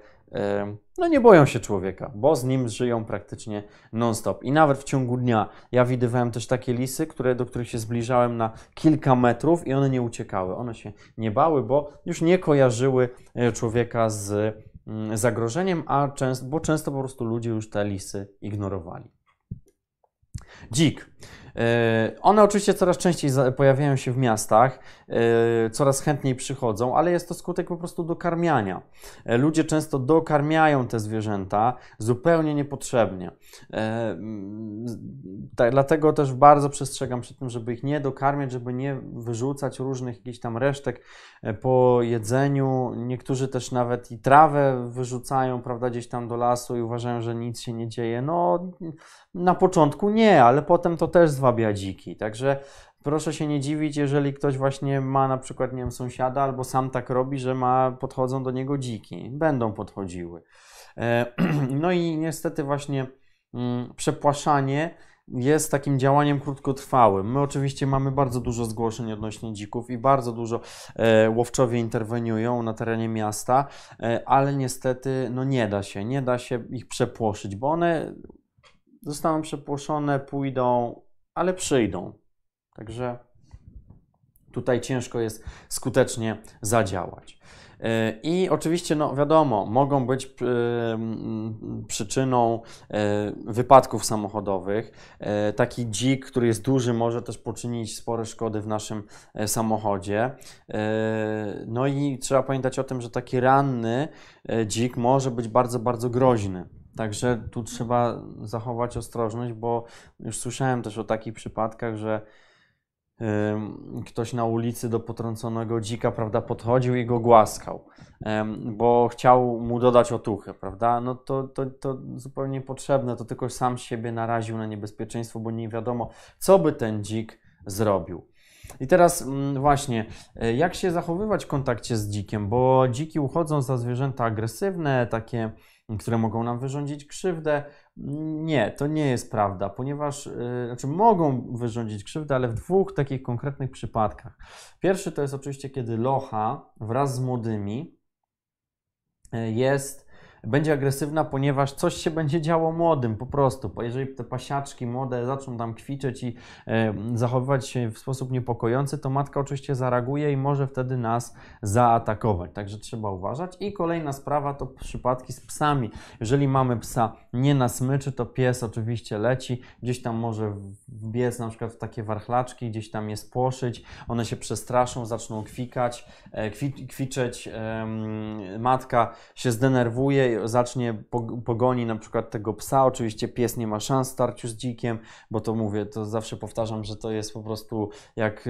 no nie boją się człowieka, bo z nim żyją praktycznie non-stop. I nawet w ciągu dnia ja widywałem też takie lisy, które, do których się zbliżałem na kilka metrów i one nie uciekały. One się nie bały, bo już nie kojarzyły e, człowieka z mm, zagrożeniem, a często, bo często po prostu ludzie już te lisy ignorowali. Dzik. E, one oczywiście coraz częściej pojawiają się w miastach, e, coraz chętniej przychodzą, ale jest to skutek po prostu dokarmiania. E, ludzie często dokarmiają te zwierzęta zupełnie niepotrzebnie. Dlatego też bardzo przestrzegam przed tym, żeby ich nie dokarmiać, żeby nie wyrzucać różnych jakichś tam resztek po jedzeniu. Niektórzy też nawet i trawę wyrzucają, prawda, gdzieś tam do lasu i uważają, że nic się nie dzieje. No, na początku nie, ale potem to też zwabia dziki. Także proszę się nie dziwić, jeżeli ktoś właśnie ma na przykład, nie wiem, sąsiada albo sam tak robi, że ma, podchodzą do niego dziki. Będą podchodziły. E, no i niestety właśnie mm, przepłaszanie jest takim działaniem krótkotrwałym. My oczywiście mamy bardzo dużo zgłoszeń odnośnie dzików i bardzo dużo e, łowczowie interweniują na terenie miasta, e, ale niestety no nie da się, nie da się ich przepłoszyć, bo one zostaną przepłoszone, pójdą, ale przyjdą. Także tutaj ciężko jest skutecznie zadziałać. E, I oczywiście, no wiadomo, mogą być e, przyczyną e, wypadków samochodowych. Taki dzik, który jest duży, może też poczynić spore szkody w naszym samochodzie. No i trzeba pamiętać o tym, że taki ranny dzik może być bardzo, bardzo groźny. Także tu trzeba zachować ostrożność, bo już słyszałem też o takich przypadkach, że ktoś na ulicy do potrąconego dzika, prawda, podchodził i go głaskał, bo chciał mu dodać otuchy, prawda? No to, to, to zupełnie niepotrzebne, to tylko sam siebie naraził na niebezpieczeństwo, bo nie wiadomo, co by ten dzik zrobił. I teraz mm, właśnie, e, jak się zachowywać w kontakcie z dzikiem, bo dziki uchodzą za zwierzęta agresywne, takie które mogą nam wyrządzić krzywdę. Nie, to nie jest prawda, ponieważ yy, znaczy mogą wyrządzić krzywdę, ale w dwóch takich konkretnych przypadkach. Pierwszy to jest oczywiście, kiedy locha wraz z młodymi y, jest będzie agresywna, ponieważ coś się będzie działo młodym po prostu. Jeżeli te pasiaczki młode zaczną tam kwiczeć i e, zachowywać się w sposób niepokojący, to matka oczywiście zareaguje i może wtedy nas zaatakować. Także trzeba uważać. I kolejna sprawa to przypadki z psami. Jeżeli mamy psa nie na smyczy, to pies oczywiście leci, gdzieś tam może wbiec na przykład w takie warchlaczki, gdzieś tam je spłoszyć, one się przestraszą, zaczną kwikać, e, kwi kwiczeć, matka się zdenerwuje zacznie pogoni na przykład tego psa. Oczywiście pies nie ma szans w starciu z dzikiem, bo to mówię, to zawsze powtarzam, że to jest po prostu jak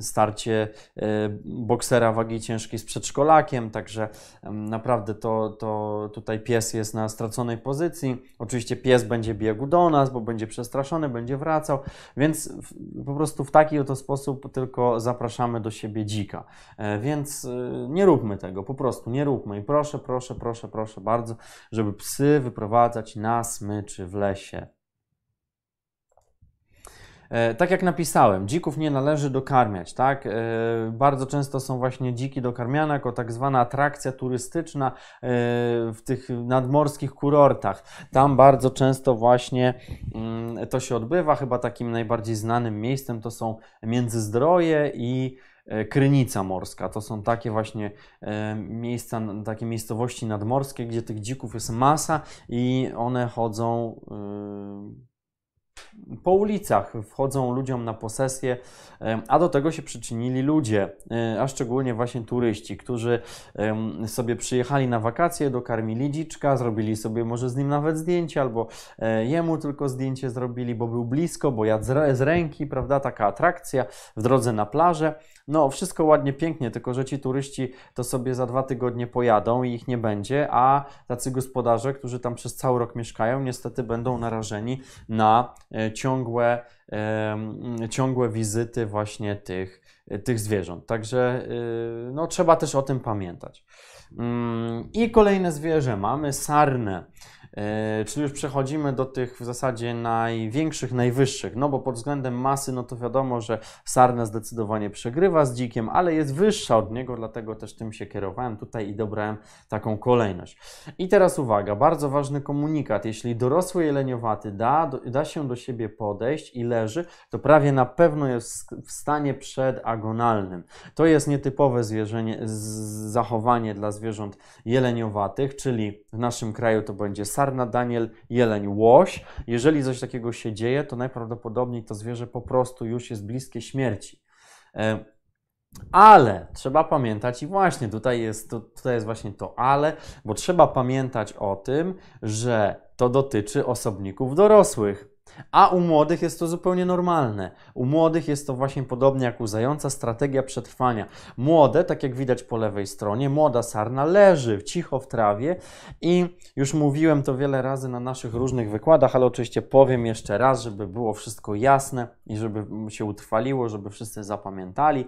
starcie e, boksera wagi ciężkiej z przedszkolakiem, także naprawdę to, to tutaj pies jest na straconej pozycji. Oczywiście pies będzie biegł do nas, bo będzie przestraszony, będzie wracał, więc po prostu w taki oto sposób tylko zapraszamy do siebie dzika. E, więc e, nie róbmy tego, po prostu nie róbmy i proszę, proszę, proszę, proszę bardzo, żeby psy wyprowadzać na smyczy w lesie. E, tak jak napisałem, dzików nie należy dokarmiać, tak? E, bardzo często są właśnie dziki dokarmiane jako tak zwana atrakcja turystyczna e, w tych nadmorskich kurortach. Tam bardzo często właśnie mm, to się odbywa. Chyba takim najbardziej znanym miejscem to są Międzyzdroje i Krynica Morska. To są takie właśnie e, miejsca, takie miejscowości nadmorskie, gdzie tych dzików jest masa i one chodzą e, po ulicach wchodzą ludziom na posesję, a do tego się przyczynili ludzie, a szczególnie właśnie turyści, którzy sobie przyjechali na wakacje, dokarmili dziczka, zrobili sobie może z nim nawet zdjęcie, albo jemu tylko zdjęcie zrobili, bo był blisko, bo jadł z ręki, prawda, taka atrakcja w drodze na plażę. No, wszystko ładnie, pięknie, tylko że ci turyści to sobie za dwa tygodnie pojadą i ich nie będzie, a tacy gospodarze, którzy tam przez cały rok mieszkają, niestety będą narażeni na e, ciągłe, ciągłe wizyty właśnie tych, tych zwierząt. Także no, trzeba też o tym pamiętać. Mm, I kolejne zwierzę mamy sarnę. E, czyli już przechodzimy do tych w zasadzie największych, najwyższych, no bo pod względem masy, no to wiadomo, że sarna zdecydowanie przegrywa z dzikiem, ale jest wyższa od niego, dlatego też tym się kierowałem tutaj i dobrałem taką kolejność. I teraz uwaga, bardzo ważny komunikat. Jeśli dorosły jeleniowaty da, da się do siebie podejść i leży, to prawie na pewno jest w stanie przedagonalnym. To jest nietypowe zwierzenie, zachowanie dla zwierząt jeleniowatych, czyli w naszym kraju to będzie sarna, sarna, daniel, jeleń, łoś. Jeżeli coś takiego się dzieje, to najprawdopodobniej to zwierzę po prostu już jest bliskie śmierci. Ale trzeba pamiętać, i właśnie tutaj jest, tutaj jest właśnie to ale, bo trzeba pamiętać o tym, że to dotyczy osobników dorosłych. A u młodych jest to zupełnie normalne. U młodych jest to właśnie podobnie jak u zająca strategia przetrwania. Młode, tak jak widać po lewej stronie, młoda sarna leży cicho w trawie i już mówiłem to wiele razy na naszych różnych wykładach, ale oczywiście powiem jeszcze raz, żeby było wszystko jasne i żeby się utrwaliło, żeby wszyscy zapamiętali,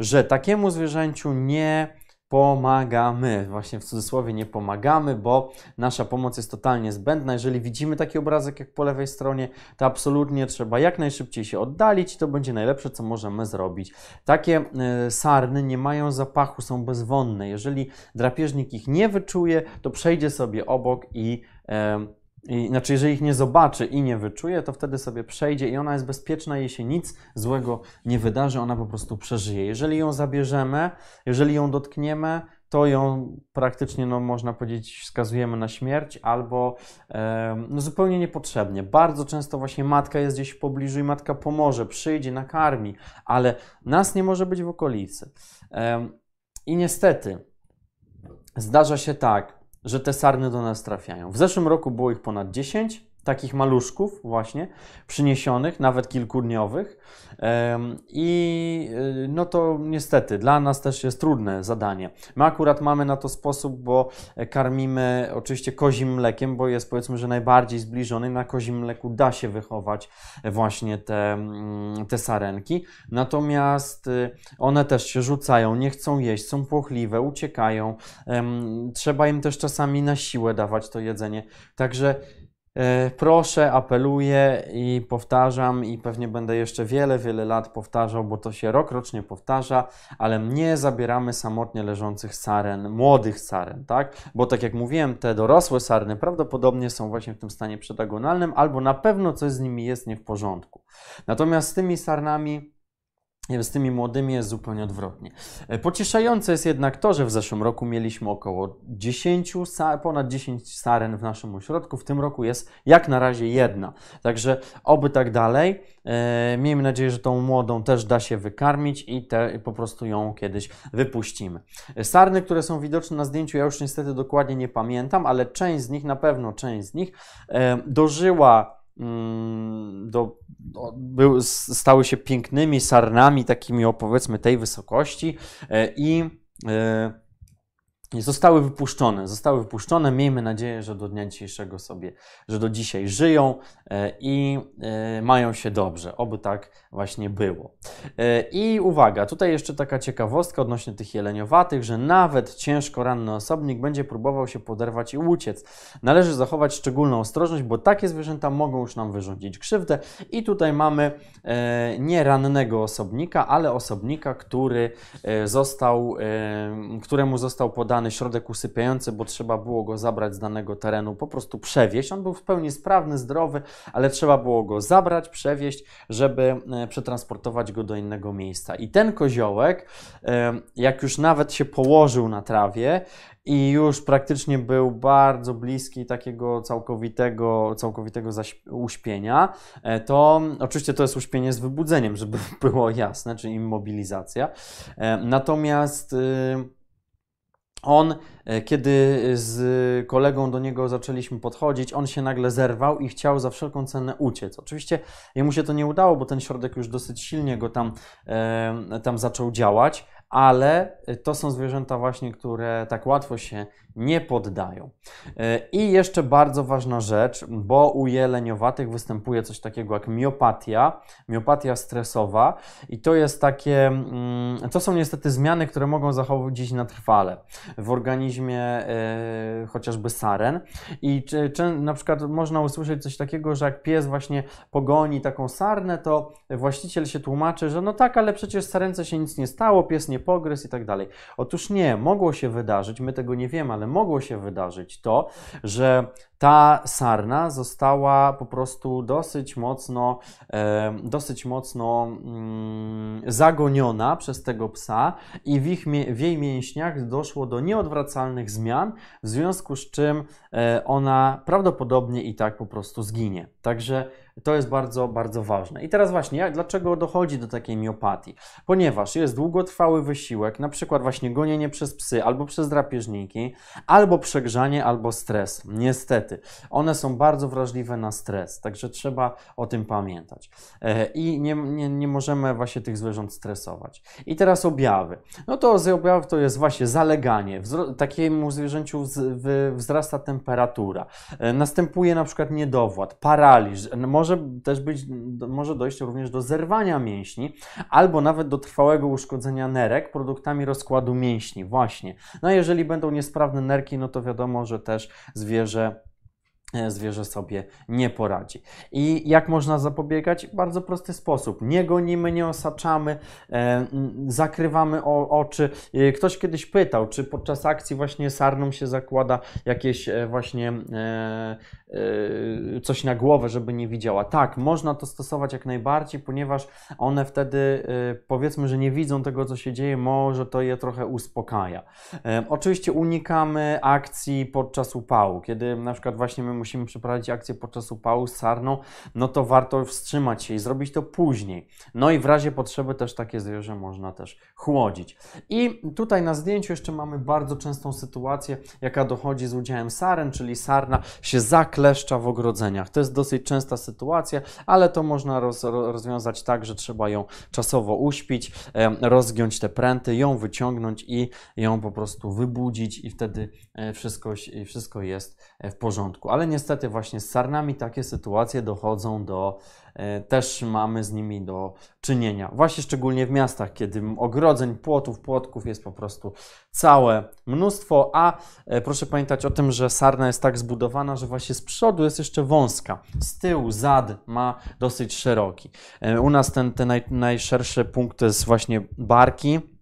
że takiemu zwierzęciu nie pomagamy. Właśnie w cudzysłowie nie pomagamy, bo nasza pomoc jest totalnie zbędna. Jeżeli widzimy taki obrazek jak po lewej stronie, to absolutnie trzeba jak najszybciej się oddalić i to będzie najlepsze, co możemy zrobić. Takie y, sarny nie mają zapachu, są bezwonne. Jeżeli drapieżnik ich nie wyczuje, to przejdzie sobie obok i y, i, znaczy, jeżeli ich nie zobaczy i nie wyczuje, to wtedy sobie przejdzie i ona jest bezpieczna, jej się nic złego nie wydarzy, ona po prostu przeżyje. Jeżeli ją zabierzemy, jeżeli ją dotkniemy, to ją praktycznie, no, można powiedzieć, wskazujemy na śmierć albo e, no, zupełnie niepotrzebnie. Bardzo często właśnie matka jest gdzieś w pobliżu i matka pomoże, przyjdzie, nakarmi, ale nas nie może być w okolicy. E, I niestety zdarza się tak, że te sarny do nas trafiają. W zeszłym roku było ich ponad 10 takich maluszków właśnie, przyniesionych, nawet kilkudniowych. I y, no to niestety dla nas też jest trudne zadanie. My akurat mamy na to sposób, bo karmimy oczywiście kozim mlekiem, bo jest powiedzmy, że najbardziej zbliżony. Na kozim mleku da się wychować właśnie te, mm, te sarenki. Natomiast y, one też się rzucają, nie chcą jeść, są płochliwe, uciekają. Trzeba im też czasami na siłę dawać to jedzenie. Także E, proszę, apeluję i powtarzam, i pewnie będę jeszcze wiele, wiele lat powtarzał, bo to się rokrocznie powtarza, ale nie zabieramy samotnie leżących saren, młodych saren, tak? Bo tak jak mówiłem, te dorosłe sarny prawdopodobnie są właśnie w tym stanie przedagonalnym, albo na pewno coś z nimi jest nie w porządku. Natomiast z tymi sarnami z tymi młodymi jest zupełnie odwrotnie. E, pocieszające jest jednak to, że w zeszłym roku mieliśmy około 10, ponad 10 saren w naszym ośrodku. W tym roku jest jak na razie jedna. Także oby tak dalej. E, miejmy nadzieję, że tą młodą też da się wykarmić i te, po prostu ją kiedyś wypuścimy. E, sarny, które są widoczne na zdjęciu, ja już niestety dokładnie nie pamiętam, ale część z nich, na pewno część z nich dożyła do, do, był, stały się pięknymi sarnami, takimi o powiedzmy tej wysokości. E, i e, zostały wypuszczone. Zostały wypuszczone. Miejmy nadzieję, że do dnia dzisiejszego sobie, że do dzisiaj żyją e, i e, mają się dobrze. Oby tak właśnie było. E, I uwaga, tutaj jeszcze taka ciekawostka odnośnie tych jeleniowatych, że nawet ciężko ranny osobnik będzie próbował się poderwać i uciec. Należy zachować szczególną ostrożność, bo takie zwierzęta mogą już nam wyrządzić krzywdę. I tutaj mamy nie rannego osobnika, ale osobnika, który został, któremu został podany dany środek usypiający, bo trzeba było go zabrać z danego terenu, po prostu przewieźć. On był w pełni sprawny, zdrowy, ale trzeba było go zabrać, przewieźć, żeby e, przetransportować go do innego miejsca. I ten koziołek, e, jak już nawet się położył na trawie, i już praktycznie był bardzo bliski takiego całkowitego, całkowitego uśpienia, e, to oczywiście to jest uśpienie z wybudzeniem, żeby było jasne, czyli immobilizacja. Natomiast y, on, e, kiedy z kolegą do niego zaczęliśmy podchodzić, on się nagle zerwał i chciał za wszelką cenę uciec. Oczywiście jemu się to nie udało, bo ten środek już dosyć silnie go tam, e, tam zaczął działać, ale to są zwierzęta właśnie, które tak łatwo się nie poddają. E, I jeszcze bardzo ważna rzecz, bo u jeleniowatych występuje coś takiego jak miopatia, miopatia stresowa i to jest takie, mm, to są niestety zmiany, które mogą zachodzić na trwale w organizmie e, chociażby saren i czy, czy, na przykład można usłyszeć coś takiego, że jak pies właśnie pogoni taką sarnę, to właściciel się tłumaczy, że no tak, ale przecież sarence się nic nie stało, pies nie pogryzł i tak dalej. Otóż nie, mogło się wydarzyć, my tego nie wiemy, ale mogło się wydarzyć to, że ta sarna została po prostu dosyć mocno, e, dosyć mocno mm, zagoniona przez tego psa i w, ich, w jej mięśniach doszło do nieodwracalnych zmian, w związku z czym e, ona prawdopodobnie i tak po prostu zginie. Także to jest bardzo, bardzo ważne. I teraz właśnie, jak, dlaczego dochodzi do takiej miopatii? Ponieważ jest długotrwały wysiłek, na przykład właśnie gonienie przez psy, albo przez drapieżniki, albo przegrzanie, albo stres. Niestety, one są bardzo wrażliwe na stres, także trzeba o tym pamiętać. E, I nie, nie, nie możemy właśnie tych zwierząt stresować. I teraz objawy. No to z objawów to jest właśnie zaleganie. Wzro takiemu zwierzęciu wzrasta temperatura. E, następuje na przykład niedowład, paraliż, może też być, może dojść również do zerwania mięśni, albo nawet do trwałego uszkodzenia nerek produktami rozkładu mięśni, właśnie. No jeżeli będą niesprawne nerki, no to wiadomo, że też zwierzę zwierzę sobie nie poradzi. I jak można zapobiegać? Bardzo prosty sposób. Nie gonimy, nie osaczamy, e, zakrywamy o, oczy. E, ktoś kiedyś pytał, czy podczas akcji właśnie sarną się zakłada jakieś e, właśnie e, e, coś na głowę, żeby nie widziała. Tak, można to stosować jak najbardziej, ponieważ one wtedy powiedzmy, że nie widzą tego, co się dzieje, może to je trochę uspokaja. oczywiście unikamy akcji podczas upału, kiedy na przykład właśnie my musimy przeprowadzić akcję podczas upału z sarną, no to warto wstrzymać się i zrobić to później. No i w razie potrzeby też takie zwierzę można też chłodzić. I tutaj na zdjęciu jeszcze mamy bardzo częstą sytuację, jaka dochodzi z udziałem saren, czyli sarna się zakleszcza w ogrodzeniach. To jest dosyć częsta sytuacja, ale to można roz, rozwiązać tak, że trzeba ją czasowo uśpić, rozgiąć te pręty, ją wyciągnąć i ją po prostu wybudzić i wtedy e, wszystko, wszystko jest e, w porządku. Ale niestety właśnie z sarnami takie sytuacje dochodzą do, e, też mamy z nimi do czynienia. Właśnie szczególnie w miastach, kiedy ogrodzeń, płotów, płotków jest po prostu całe mnóstwo, a e, proszę pamiętać o tym, że sarna jest tak zbudowana, że właśnie z przodu jest jeszcze wąska, z tyłu zad ma dosyć szeroki. E, u nas ten, ten naj, najszerszy punkt to jest właśnie barki,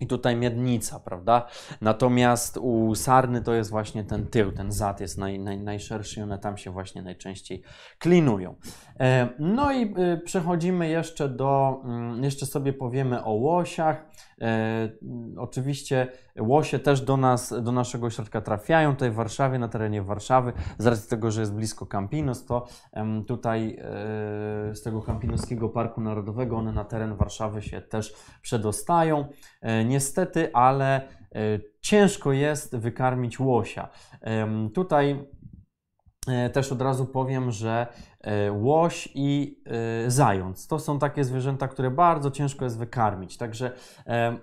i tutaj miednica, prawda? Natomiast u sarny to jest właśnie ten tył, ten zad jest naj, naj, najszerszy i one tam się właśnie najczęściej klinują. E, no i y, przechodzimy jeszcze do, mm, jeszcze sobie powiemy o łosiach. E, oczywiście łosie też do nas, do naszego ośrodka trafiają, tutaj w Warszawie, na terenie Warszawy, z racji tego, że jest blisko Campinos, to tutaj e, z tego Campinoskiego Parku Narodowego one na teren Warszawy się też przedostają. E, niestety, ale ciężko jest wykarmić łosia. Tutaj też od razu powiem, że łoś i zając to są takie zwierzęta, które bardzo ciężko jest wykarmić. Także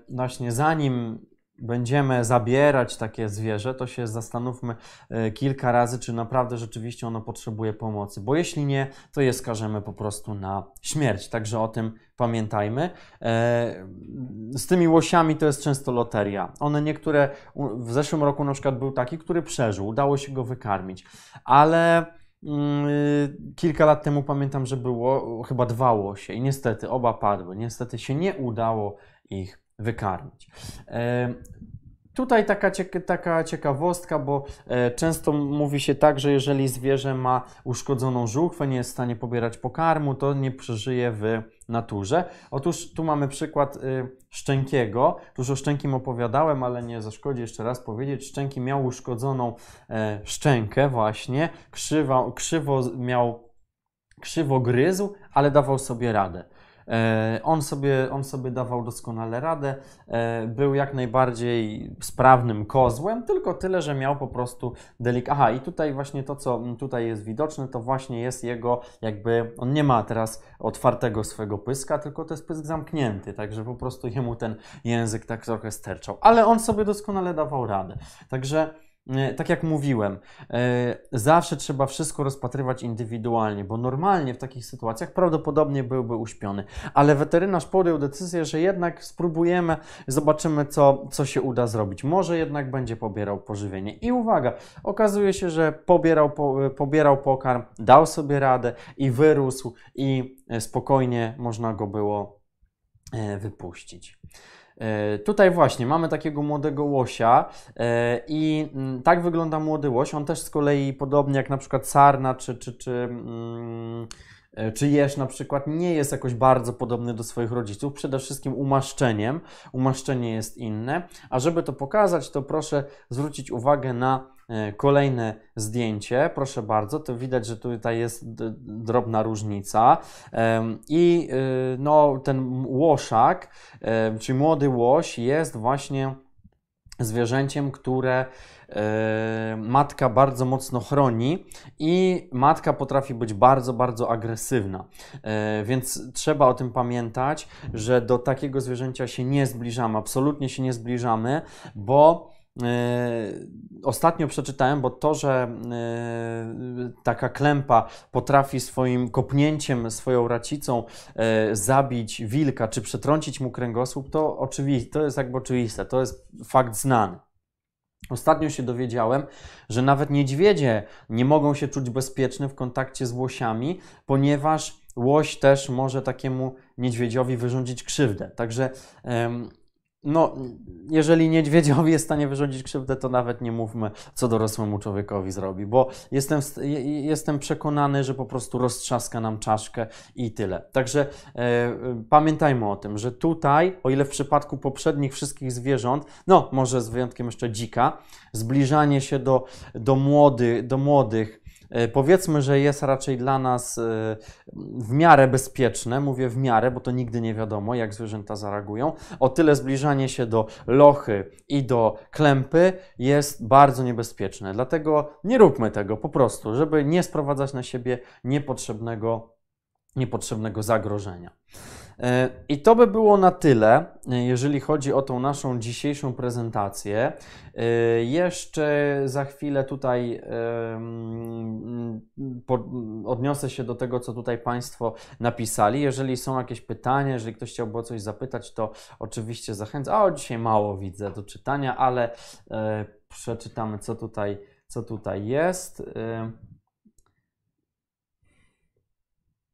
właśnie zanim będziemy zabierać takie zwierzę, to się zastanówmy e, kilka razy, czy naprawdę rzeczywiście ono potrzebuje pomocy, bo jeśli nie, to je skażemy po prostu na śmierć. Także o tym pamiętajmy. E, z tymi łosiami to jest często loteria. One niektóre, w zeszłym roku na przykład był taki, który przeżył, udało się go wykarmić, ale mm, kilka lat temu pamiętam, że było chyba dwa łosie i niestety oba padły. Niestety się nie udało ich wykarmić. Tutaj taka, taka ciekawostka, bo e, często mówi się tak, że jeżeli zwierzę ma uszkodzoną żuchwę, nie jest w stanie pobierać pokarmu, to nie przeżyje w naturze. Otóż tu mamy przykład y, Szczękiego. Tuż o Szczękim opowiadałem, ale nie zaszkodzi jeszcze raz powiedzieć. Szczęki miał uszkodzoną e, szczękę właśnie, krzywa, krzywo miał, krzywo gryzł, ale dawał sobie radę. E, on sobie, on sobie dawał doskonale radę, e, był jak najbardziej sprawnym kozłem, tylko tyle, że miał po prostu delik. Aha, i tutaj właśnie to, co tutaj jest widoczne, to właśnie jest jego, jakby on nie ma teraz otwartego swojego pyska, tylko to jest pysk zamknięty, także po prostu jemu ten język tak trochę sterczał, ale on sobie doskonale dawał radę. Także tak jak mówiłem, e, zawsze trzeba wszystko rozpatrywać indywidualnie, bo normalnie w takich sytuacjach prawdopodobnie byłby uśpiony, ale weterynarz podjął decyzję, że jednak spróbujemy, zobaczymy, co, co się uda zrobić. Może jednak będzie pobierał pożywienie. I uwaga, okazuje się, że pobierał, po, pobierał pokarm, dał sobie radę i wyrósł, i spokojnie można go było e, wypuścić. E, tutaj właśnie mamy takiego młodego łosia e, i mm, tak wygląda młody łoś. On też z kolei podobnie jak na przykład sarna czy, czy, czy, mm, e, czy jeż na przykład nie jest jakoś bardzo podobny do swoich rodziców. Przede wszystkim umaszczeniem. Umaszczenie jest inne. A żeby to pokazać, to proszę zwrócić uwagę na kolejne zdjęcie, proszę bardzo, to widać, że tutaj jest drobna różnica. I y, no, ten łoszak, czyli młody łoś, jest właśnie zwierzęciem, które e, matka bardzo mocno chroni i matka potrafi być bardzo, bardzo agresywna. E, więc trzeba o tym pamiętać, że do takiego zwierzęcia się nie zbliżamy, absolutnie się nie zbliżamy, bo E, ostatnio przeczytałem, bo to, że e, taka klępa potrafi swoim kopnięciem, swoją racicą e, zabić wilka czy przetrącić mu kręgosłup, to oczywiste, to jest jakby oczywiste, to jest fakt znany. Ostatnio się dowiedziałem, że nawet niedźwiedzie nie mogą się czuć bezpieczne w kontakcie z łosiami, ponieważ łoś też może takiemu niedźwiedziowi wyrządzić krzywdę. Także no, jeżeli niedźwiedziowi jest w stanie wyrządzić krzywdę, to nawet nie mówmy, co dorosłemu człowiekowi zrobi, bo jestem, jestem przekonany, że po prostu roztrzaska nam czaszkę i tyle. Także e, pamiętajmy o tym, że tutaj, o ile w przypadku poprzednich wszystkich zwierząt, no może z wyjątkiem jeszcze dzika, zbliżanie się do, do, młody, do młodych powiedzmy, że jest raczej dla nas e, w miarę bezpieczne. Mówię w miarę, bo to nigdy nie wiadomo, jak zwierzęta zareagują. O tyle zbliżanie się do lochy i do klępy jest bardzo niebezpieczne. Dlatego nie róbmy tego po prostu, żeby nie sprowadzać na siebie niepotrzebnego, niepotrzebnego zagrożenia. E, I to by było na tyle, e, jeżeli chodzi o tą naszą dzisiejszą prezentację. E, jeszcze za chwilę tutaj odniosę się do tego, co tutaj Państwo napisali. Jeżeli są jakieś pytania, jeżeli ktoś chciałby o coś zapytać, to oczywiście zachęcam. O, dzisiaj mało widzę do czytania, ale przeczytamy, co tutaj, co tutaj jest.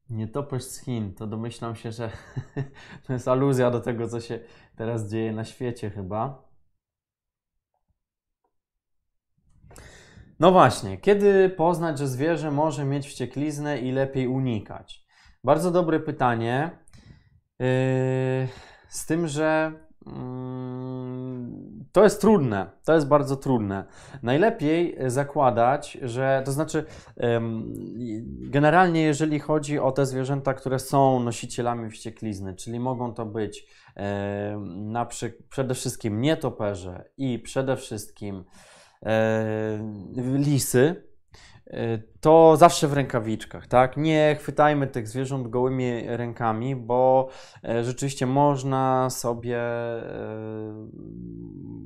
Nietoperz z Chin, to domyślam się, że to jest aluzja do tego, co się teraz dzieje na świecie chyba. No właśnie, kiedy poznać, że zwierzę może mieć wściekliznę i lepiej unikać? Bardzo dobre pytanie. Yy, z tym, że to jest trudne, to jest bardzo trudne. Najlepiej zakładać, że to znaczy, generalnie, jeżeli chodzi o te zwierzęta, które są nosicielami wścieklizny, czyli mogą to być na przy, przede wszystkim nietoperze i przede wszystkim lisy, to zawsze w rękawiczkach, tak? Nie chwytajmy tych zwierząt gołymi rękami, bo e, rzeczywiście można sobie, e,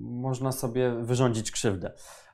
można sobie wyrządzić krzywdę.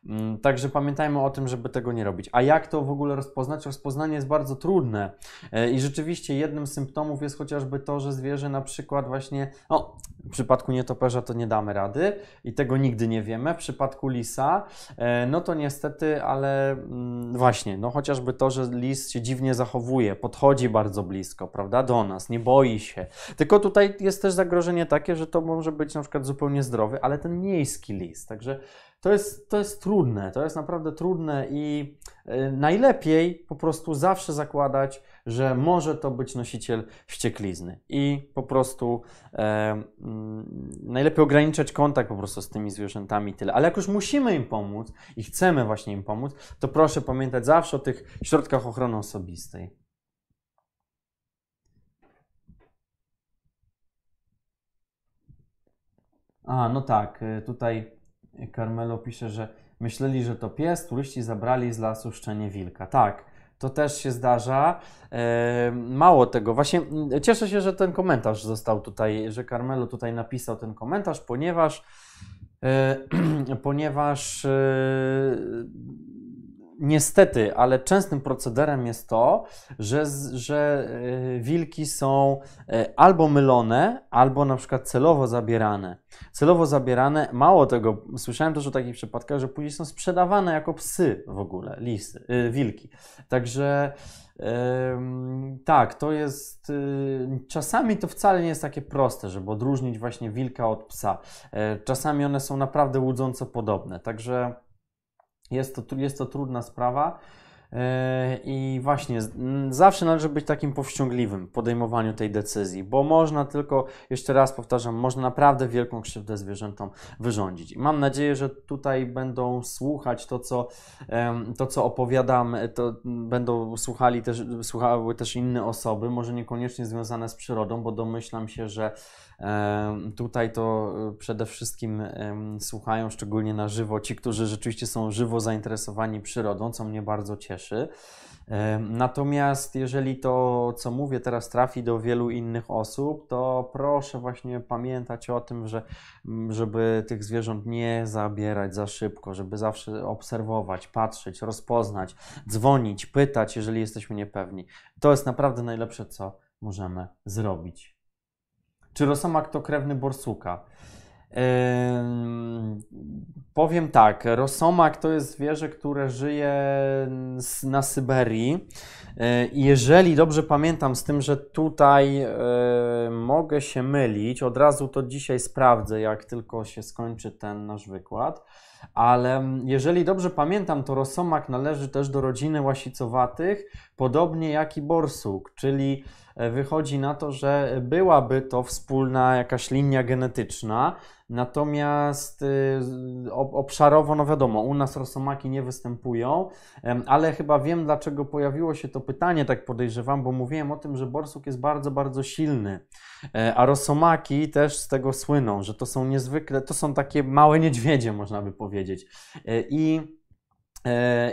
Mm, także pamiętajmy o tym, żeby tego nie robić. A jak to w ogóle rozpoznać? Rozpoznanie jest bardzo trudne e, i rzeczywiście jednym z symptomów jest chociażby to, że zwierzę na przykład właśnie, no w przypadku nietoperza to nie damy rady i tego nigdy nie wiemy. W przypadku lisa, e, no to niestety, ale mm, właśnie, no chociażby to, że lis się dziwnie zachowuje, podchodzi bardzo blisko, prawda, do nas, nie boi się. Tylko tutaj jest też zagrożenie takie, że to może być na przykład zupełnie zdrowy, ale ten miejski lis. Także to jest, to jest trudne, to jest naprawdę trudne i y, najlepiej po prostu zawsze zakładać, że może to być nosiciel wścieklizny i po prostu e, mm, najlepiej ograniczać kontakt po prostu z tymi zwierzętami tyle. Ale jak już musimy im pomóc i chcemy właśnie im pomóc, to proszę pamiętać zawsze o tych środkach ochrony osobistej. A, no tak, y, tutaj Carmelo pisze, że myśleli, że to pies, turyści zabrali z lasu szczenie wilka. Tak, to też się zdarza. E, mało tego, właśnie mm, cieszę się, że ten komentarz został tutaj, że Carmelo tutaj napisał ten komentarz, ponieważ e, ponieważ e, niestety, ale częstym procederem jest to, że, że e, wilki są e, albo mylone, albo na przykład celowo zabierane. Celowo zabierane, mało tego, słyszałem też o takich przypadkach, że później są sprzedawane jako psy w ogóle, lisy, wilki. Także tak, to jest. Y, czasami to wcale nie jest takie proste, żeby odróżnić właśnie wilka od psa. E, czasami one są naprawdę łudząco podobne, także jest to, jest to trudna sprawa. E, I właśnie zawsze należy być takim powściągliwym w podejmowaniu tej decyzji, bo można tylko, jeszcze raz powtarzam, można naprawdę wielką krzywdę zwierzętom wyrządzić. I mam nadzieję, że tutaj będą słuchać to, co, to, co opowiadam, to będą słuchali też, słuchały też inne osoby, może niekoniecznie związane z przyrodą, bo domyślam się, że Tutaj to e, przede wszystkim słuchają szczególnie na żywo ci, którzy rzeczywiście są żywo zainteresowani przyrodą, co mnie bardzo cieszy. Natomiast jeżeli to, co mówię teraz, trafi do wielu innych osób, to proszę właśnie pamiętać o tym, że, żeby tych zwierząt nie zabierać za szybko, żeby zawsze obserwować, patrzeć, rozpoznać, dzwonić, pytać, jeżeli jesteśmy niepewni. To jest naprawdę najlepsze, co możemy zrobić. Czy rosomak to krewny borsuka? Yy, powiem tak, rosomak to jest zwierzę, które żyje na Syberii. Yy, jeżeli dobrze pamiętam, z tym, że tutaj yy, mogę się mylić, od razu to dzisiaj sprawdzę, jak tylko się skończy ten nasz wykład. Ale jeżeli dobrze pamiętam, to rosomak należy też do rodziny łasicowatych, podobnie jak i borsuk, czyli E, wychodzi na to, że byłaby to wspólna jakaś linia genetyczna, natomiast y, obszarowo, no wiadomo, u nas rosomaki nie występują, ale chyba wiem, dlaczego pojawiło się to pytanie, tak podejrzewam, bo mówiłem o tym, że borsuk jest bardzo, bardzo silny, e, a rosomaki też z tego słyną, że to są niezwykle, to są takie małe niedźwiedzie, można by powiedzieć. E, I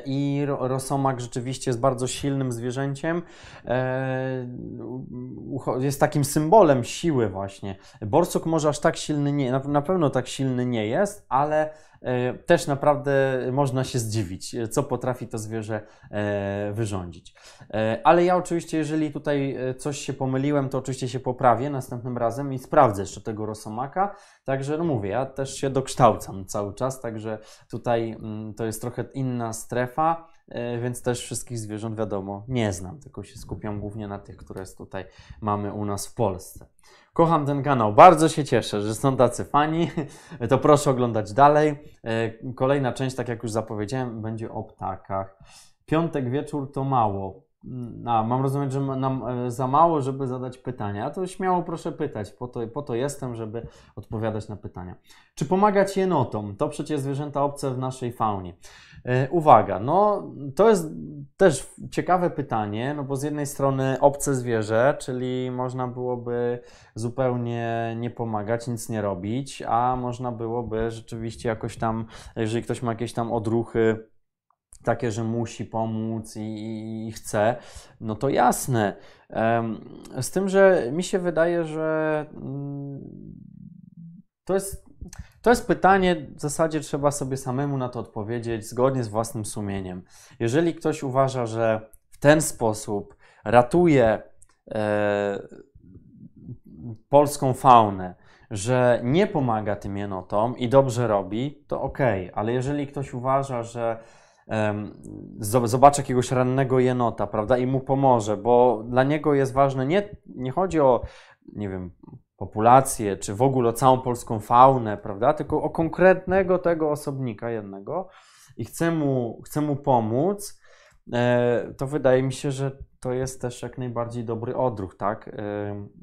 I rosomak rzeczywiście jest bardzo silnym zwierzęciem. E, jest takim symbolem siły, właśnie. Borsuk może aż tak silny nie, na pewno tak silny nie jest, ale E, też naprawdę można się zdziwić, co potrafi to zwierzę e, wyrządzić. E, ale ja oczywiście, jeżeli tutaj coś się pomyliłem, to oczywiście się poprawię następnym razem i sprawdzę jeszcze tego rosomaka. Także no mówię, ja też się dokształcam cały czas, także tutaj mm, to jest trochę inna strefa, więc też wszystkich zwierząt wiadomo nie znam, tylko się skupiam głównie na tych, które tutaj mamy u nas w Polsce. Kocham ten kanał, bardzo się cieszę, że są tacy fani. To proszę oglądać dalej. E, kolejna część, tak jak już zapowiedziałem, będzie o ptakach. Piątek wieczór to mało. A, mam rozumieć, że nam e, za mało, żeby zadać pytania. A to śmiało proszę pytać, po to, po to jestem, żeby odpowiadać na pytania. Czy pomagać jenotom? To przecież zwierzęta obce w naszej faunie. Uwaga, no to jest też ciekawe pytanie, no bo z jednej strony obce zwierzę, czyli można byłoby zupełnie nie pomagać, nic nie robić, a można byłoby rzeczywiście jakoś tam, jeżeli ktoś ma jakieś tam odruchy, takie, że musi pomóc i, i, chce, no to jasne. Z tym, że mi się wydaje, że mm, to jest to jest pytanie, w zasadzie trzeba sobie samemu na to odpowiedzieć zgodnie z własnym sumieniem. Jeżeli ktoś uważa, że w ten sposób ratuje e, polską faunę, że nie pomaga tym jenotom i dobrze robi, to ok, ale jeżeli ktoś uważa, że zobaczy jakiegoś rannego jenota, prawda, i mu pomoże, bo dla niego jest ważne, nie, nie chodzi o, nie wiem, populację, czy w ogóle o całą polską faunę, prawda? Tylko o konkretnego tego osobnika jednego i chcę mu, chcę mu pomóc, e, to wydaje mi się, że to jest też jak najbardziej dobry odruch, tak?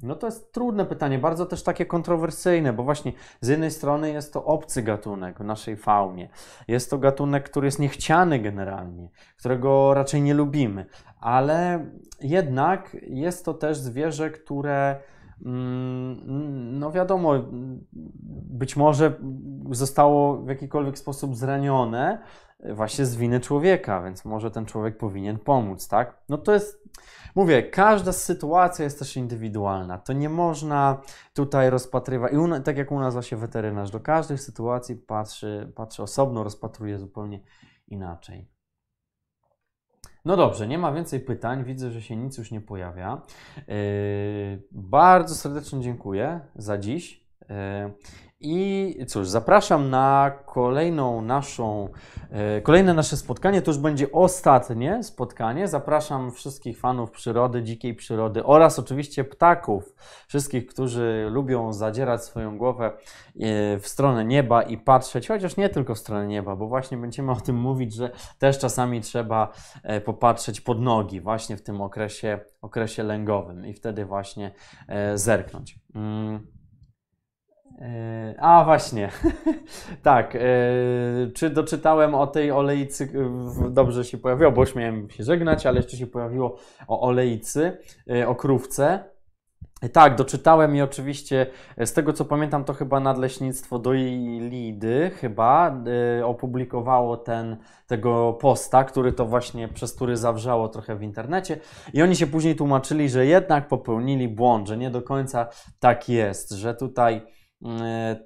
No to jest trudne pytanie, bardzo też takie kontrowersyjne, bo właśnie z jednej strony jest to obcy gatunek w naszej faunie. Jest to gatunek, który jest niechciany generalnie, którego raczej nie lubimy, ale jednak jest to też zwierzę, które Mm, no wiadomo, być może zostało w jakikolwiek sposób zranione właśnie z winy człowieka, więc może ten człowiek powinien pomóc, tak? No to jest, mówię, każda sytuacja jest też indywidualna. To nie można tutaj rozpatrywać, i tak jak u nas właśnie weterynarz, do każdej sytuacji patrzy, patrzy osobno, rozpatruje zupełnie inaczej. No dobrze, nie ma więcej pytań. Widzę, że się nic już nie pojawia. Yy, bardzo serdecznie dziękuję za dziś. Yy, I cóż, zapraszam na kolejną naszą, yy, kolejne nasze spotkanie. To już będzie ostatnie spotkanie. Zapraszam wszystkich fanów przyrody, dzikiej przyrody oraz oczywiście ptaków. Wszystkich, którzy lubią zadzierać swoją głowę yy, w stronę nieba i patrzeć, chociaż nie tylko w stronę nieba, bo właśnie będziemy o tym mówić, że też czasami trzeba e, popatrzeć pod nogi właśnie w tym okresie, okresie lęgowym i wtedy właśnie e, zerknąć. E, A właśnie, tak. e, Czy doczytałem o tej olejcy? w- Dobrze się pojawiło, bo już miałem się żegnać, ale jeszcze się pojawiło o olejcy, e, o krówce. E, Tak, doczytałem i oczywiście e, z tego co pamiętam, to chyba Nadleśnictwo do Lidy chyba e, opublikowało ten, tego posta, który to właśnie przez który zawrzało trochę w internecie i oni się później tłumaczyli, że jednak popełnili błąd, że nie do końca tak jest, że tutaj e,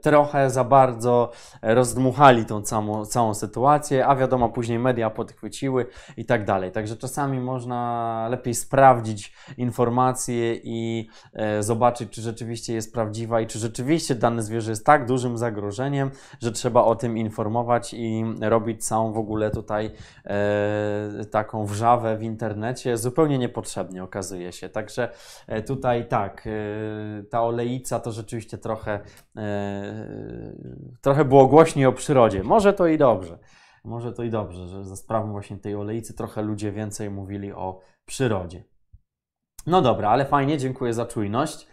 trochę za bardzo rozdmuchali tą całą, całą sytuację, a wiadomo, później media podchwyciły i tak dalej. Także czasami można lepiej sprawdzić informacje i e, zobaczyć, czy rzeczywiście jest prawdziwa i czy rzeczywiście dane zwierzę jest tak dużym zagrożeniem, że trzeba o tym informować i robić całą w ogóle tutaj e, taką wrzawę w internecie zupełnie niepotrzebnie okazuje się. Także e, tutaj tak, e, ta olejca to rzeczywiście trochę, e, trochę było głośniej o przyrodzie. Może to i dobrze. Może to i dobrze, że za sprawą właśnie tej olejcy trochę ludzie więcej mówili o przyrodzie. No dobra, ale fajnie, dziękuję za czujność.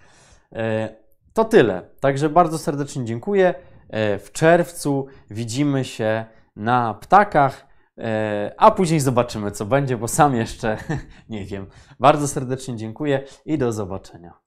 E, To tyle. Także bardzo serdecznie dziękuję. E, W czerwcu widzimy się na ptakach, e, a później zobaczymy, co będzie, bo sam jeszcze nie wiem. Bardzo serdecznie dziękuję i do zobaczenia.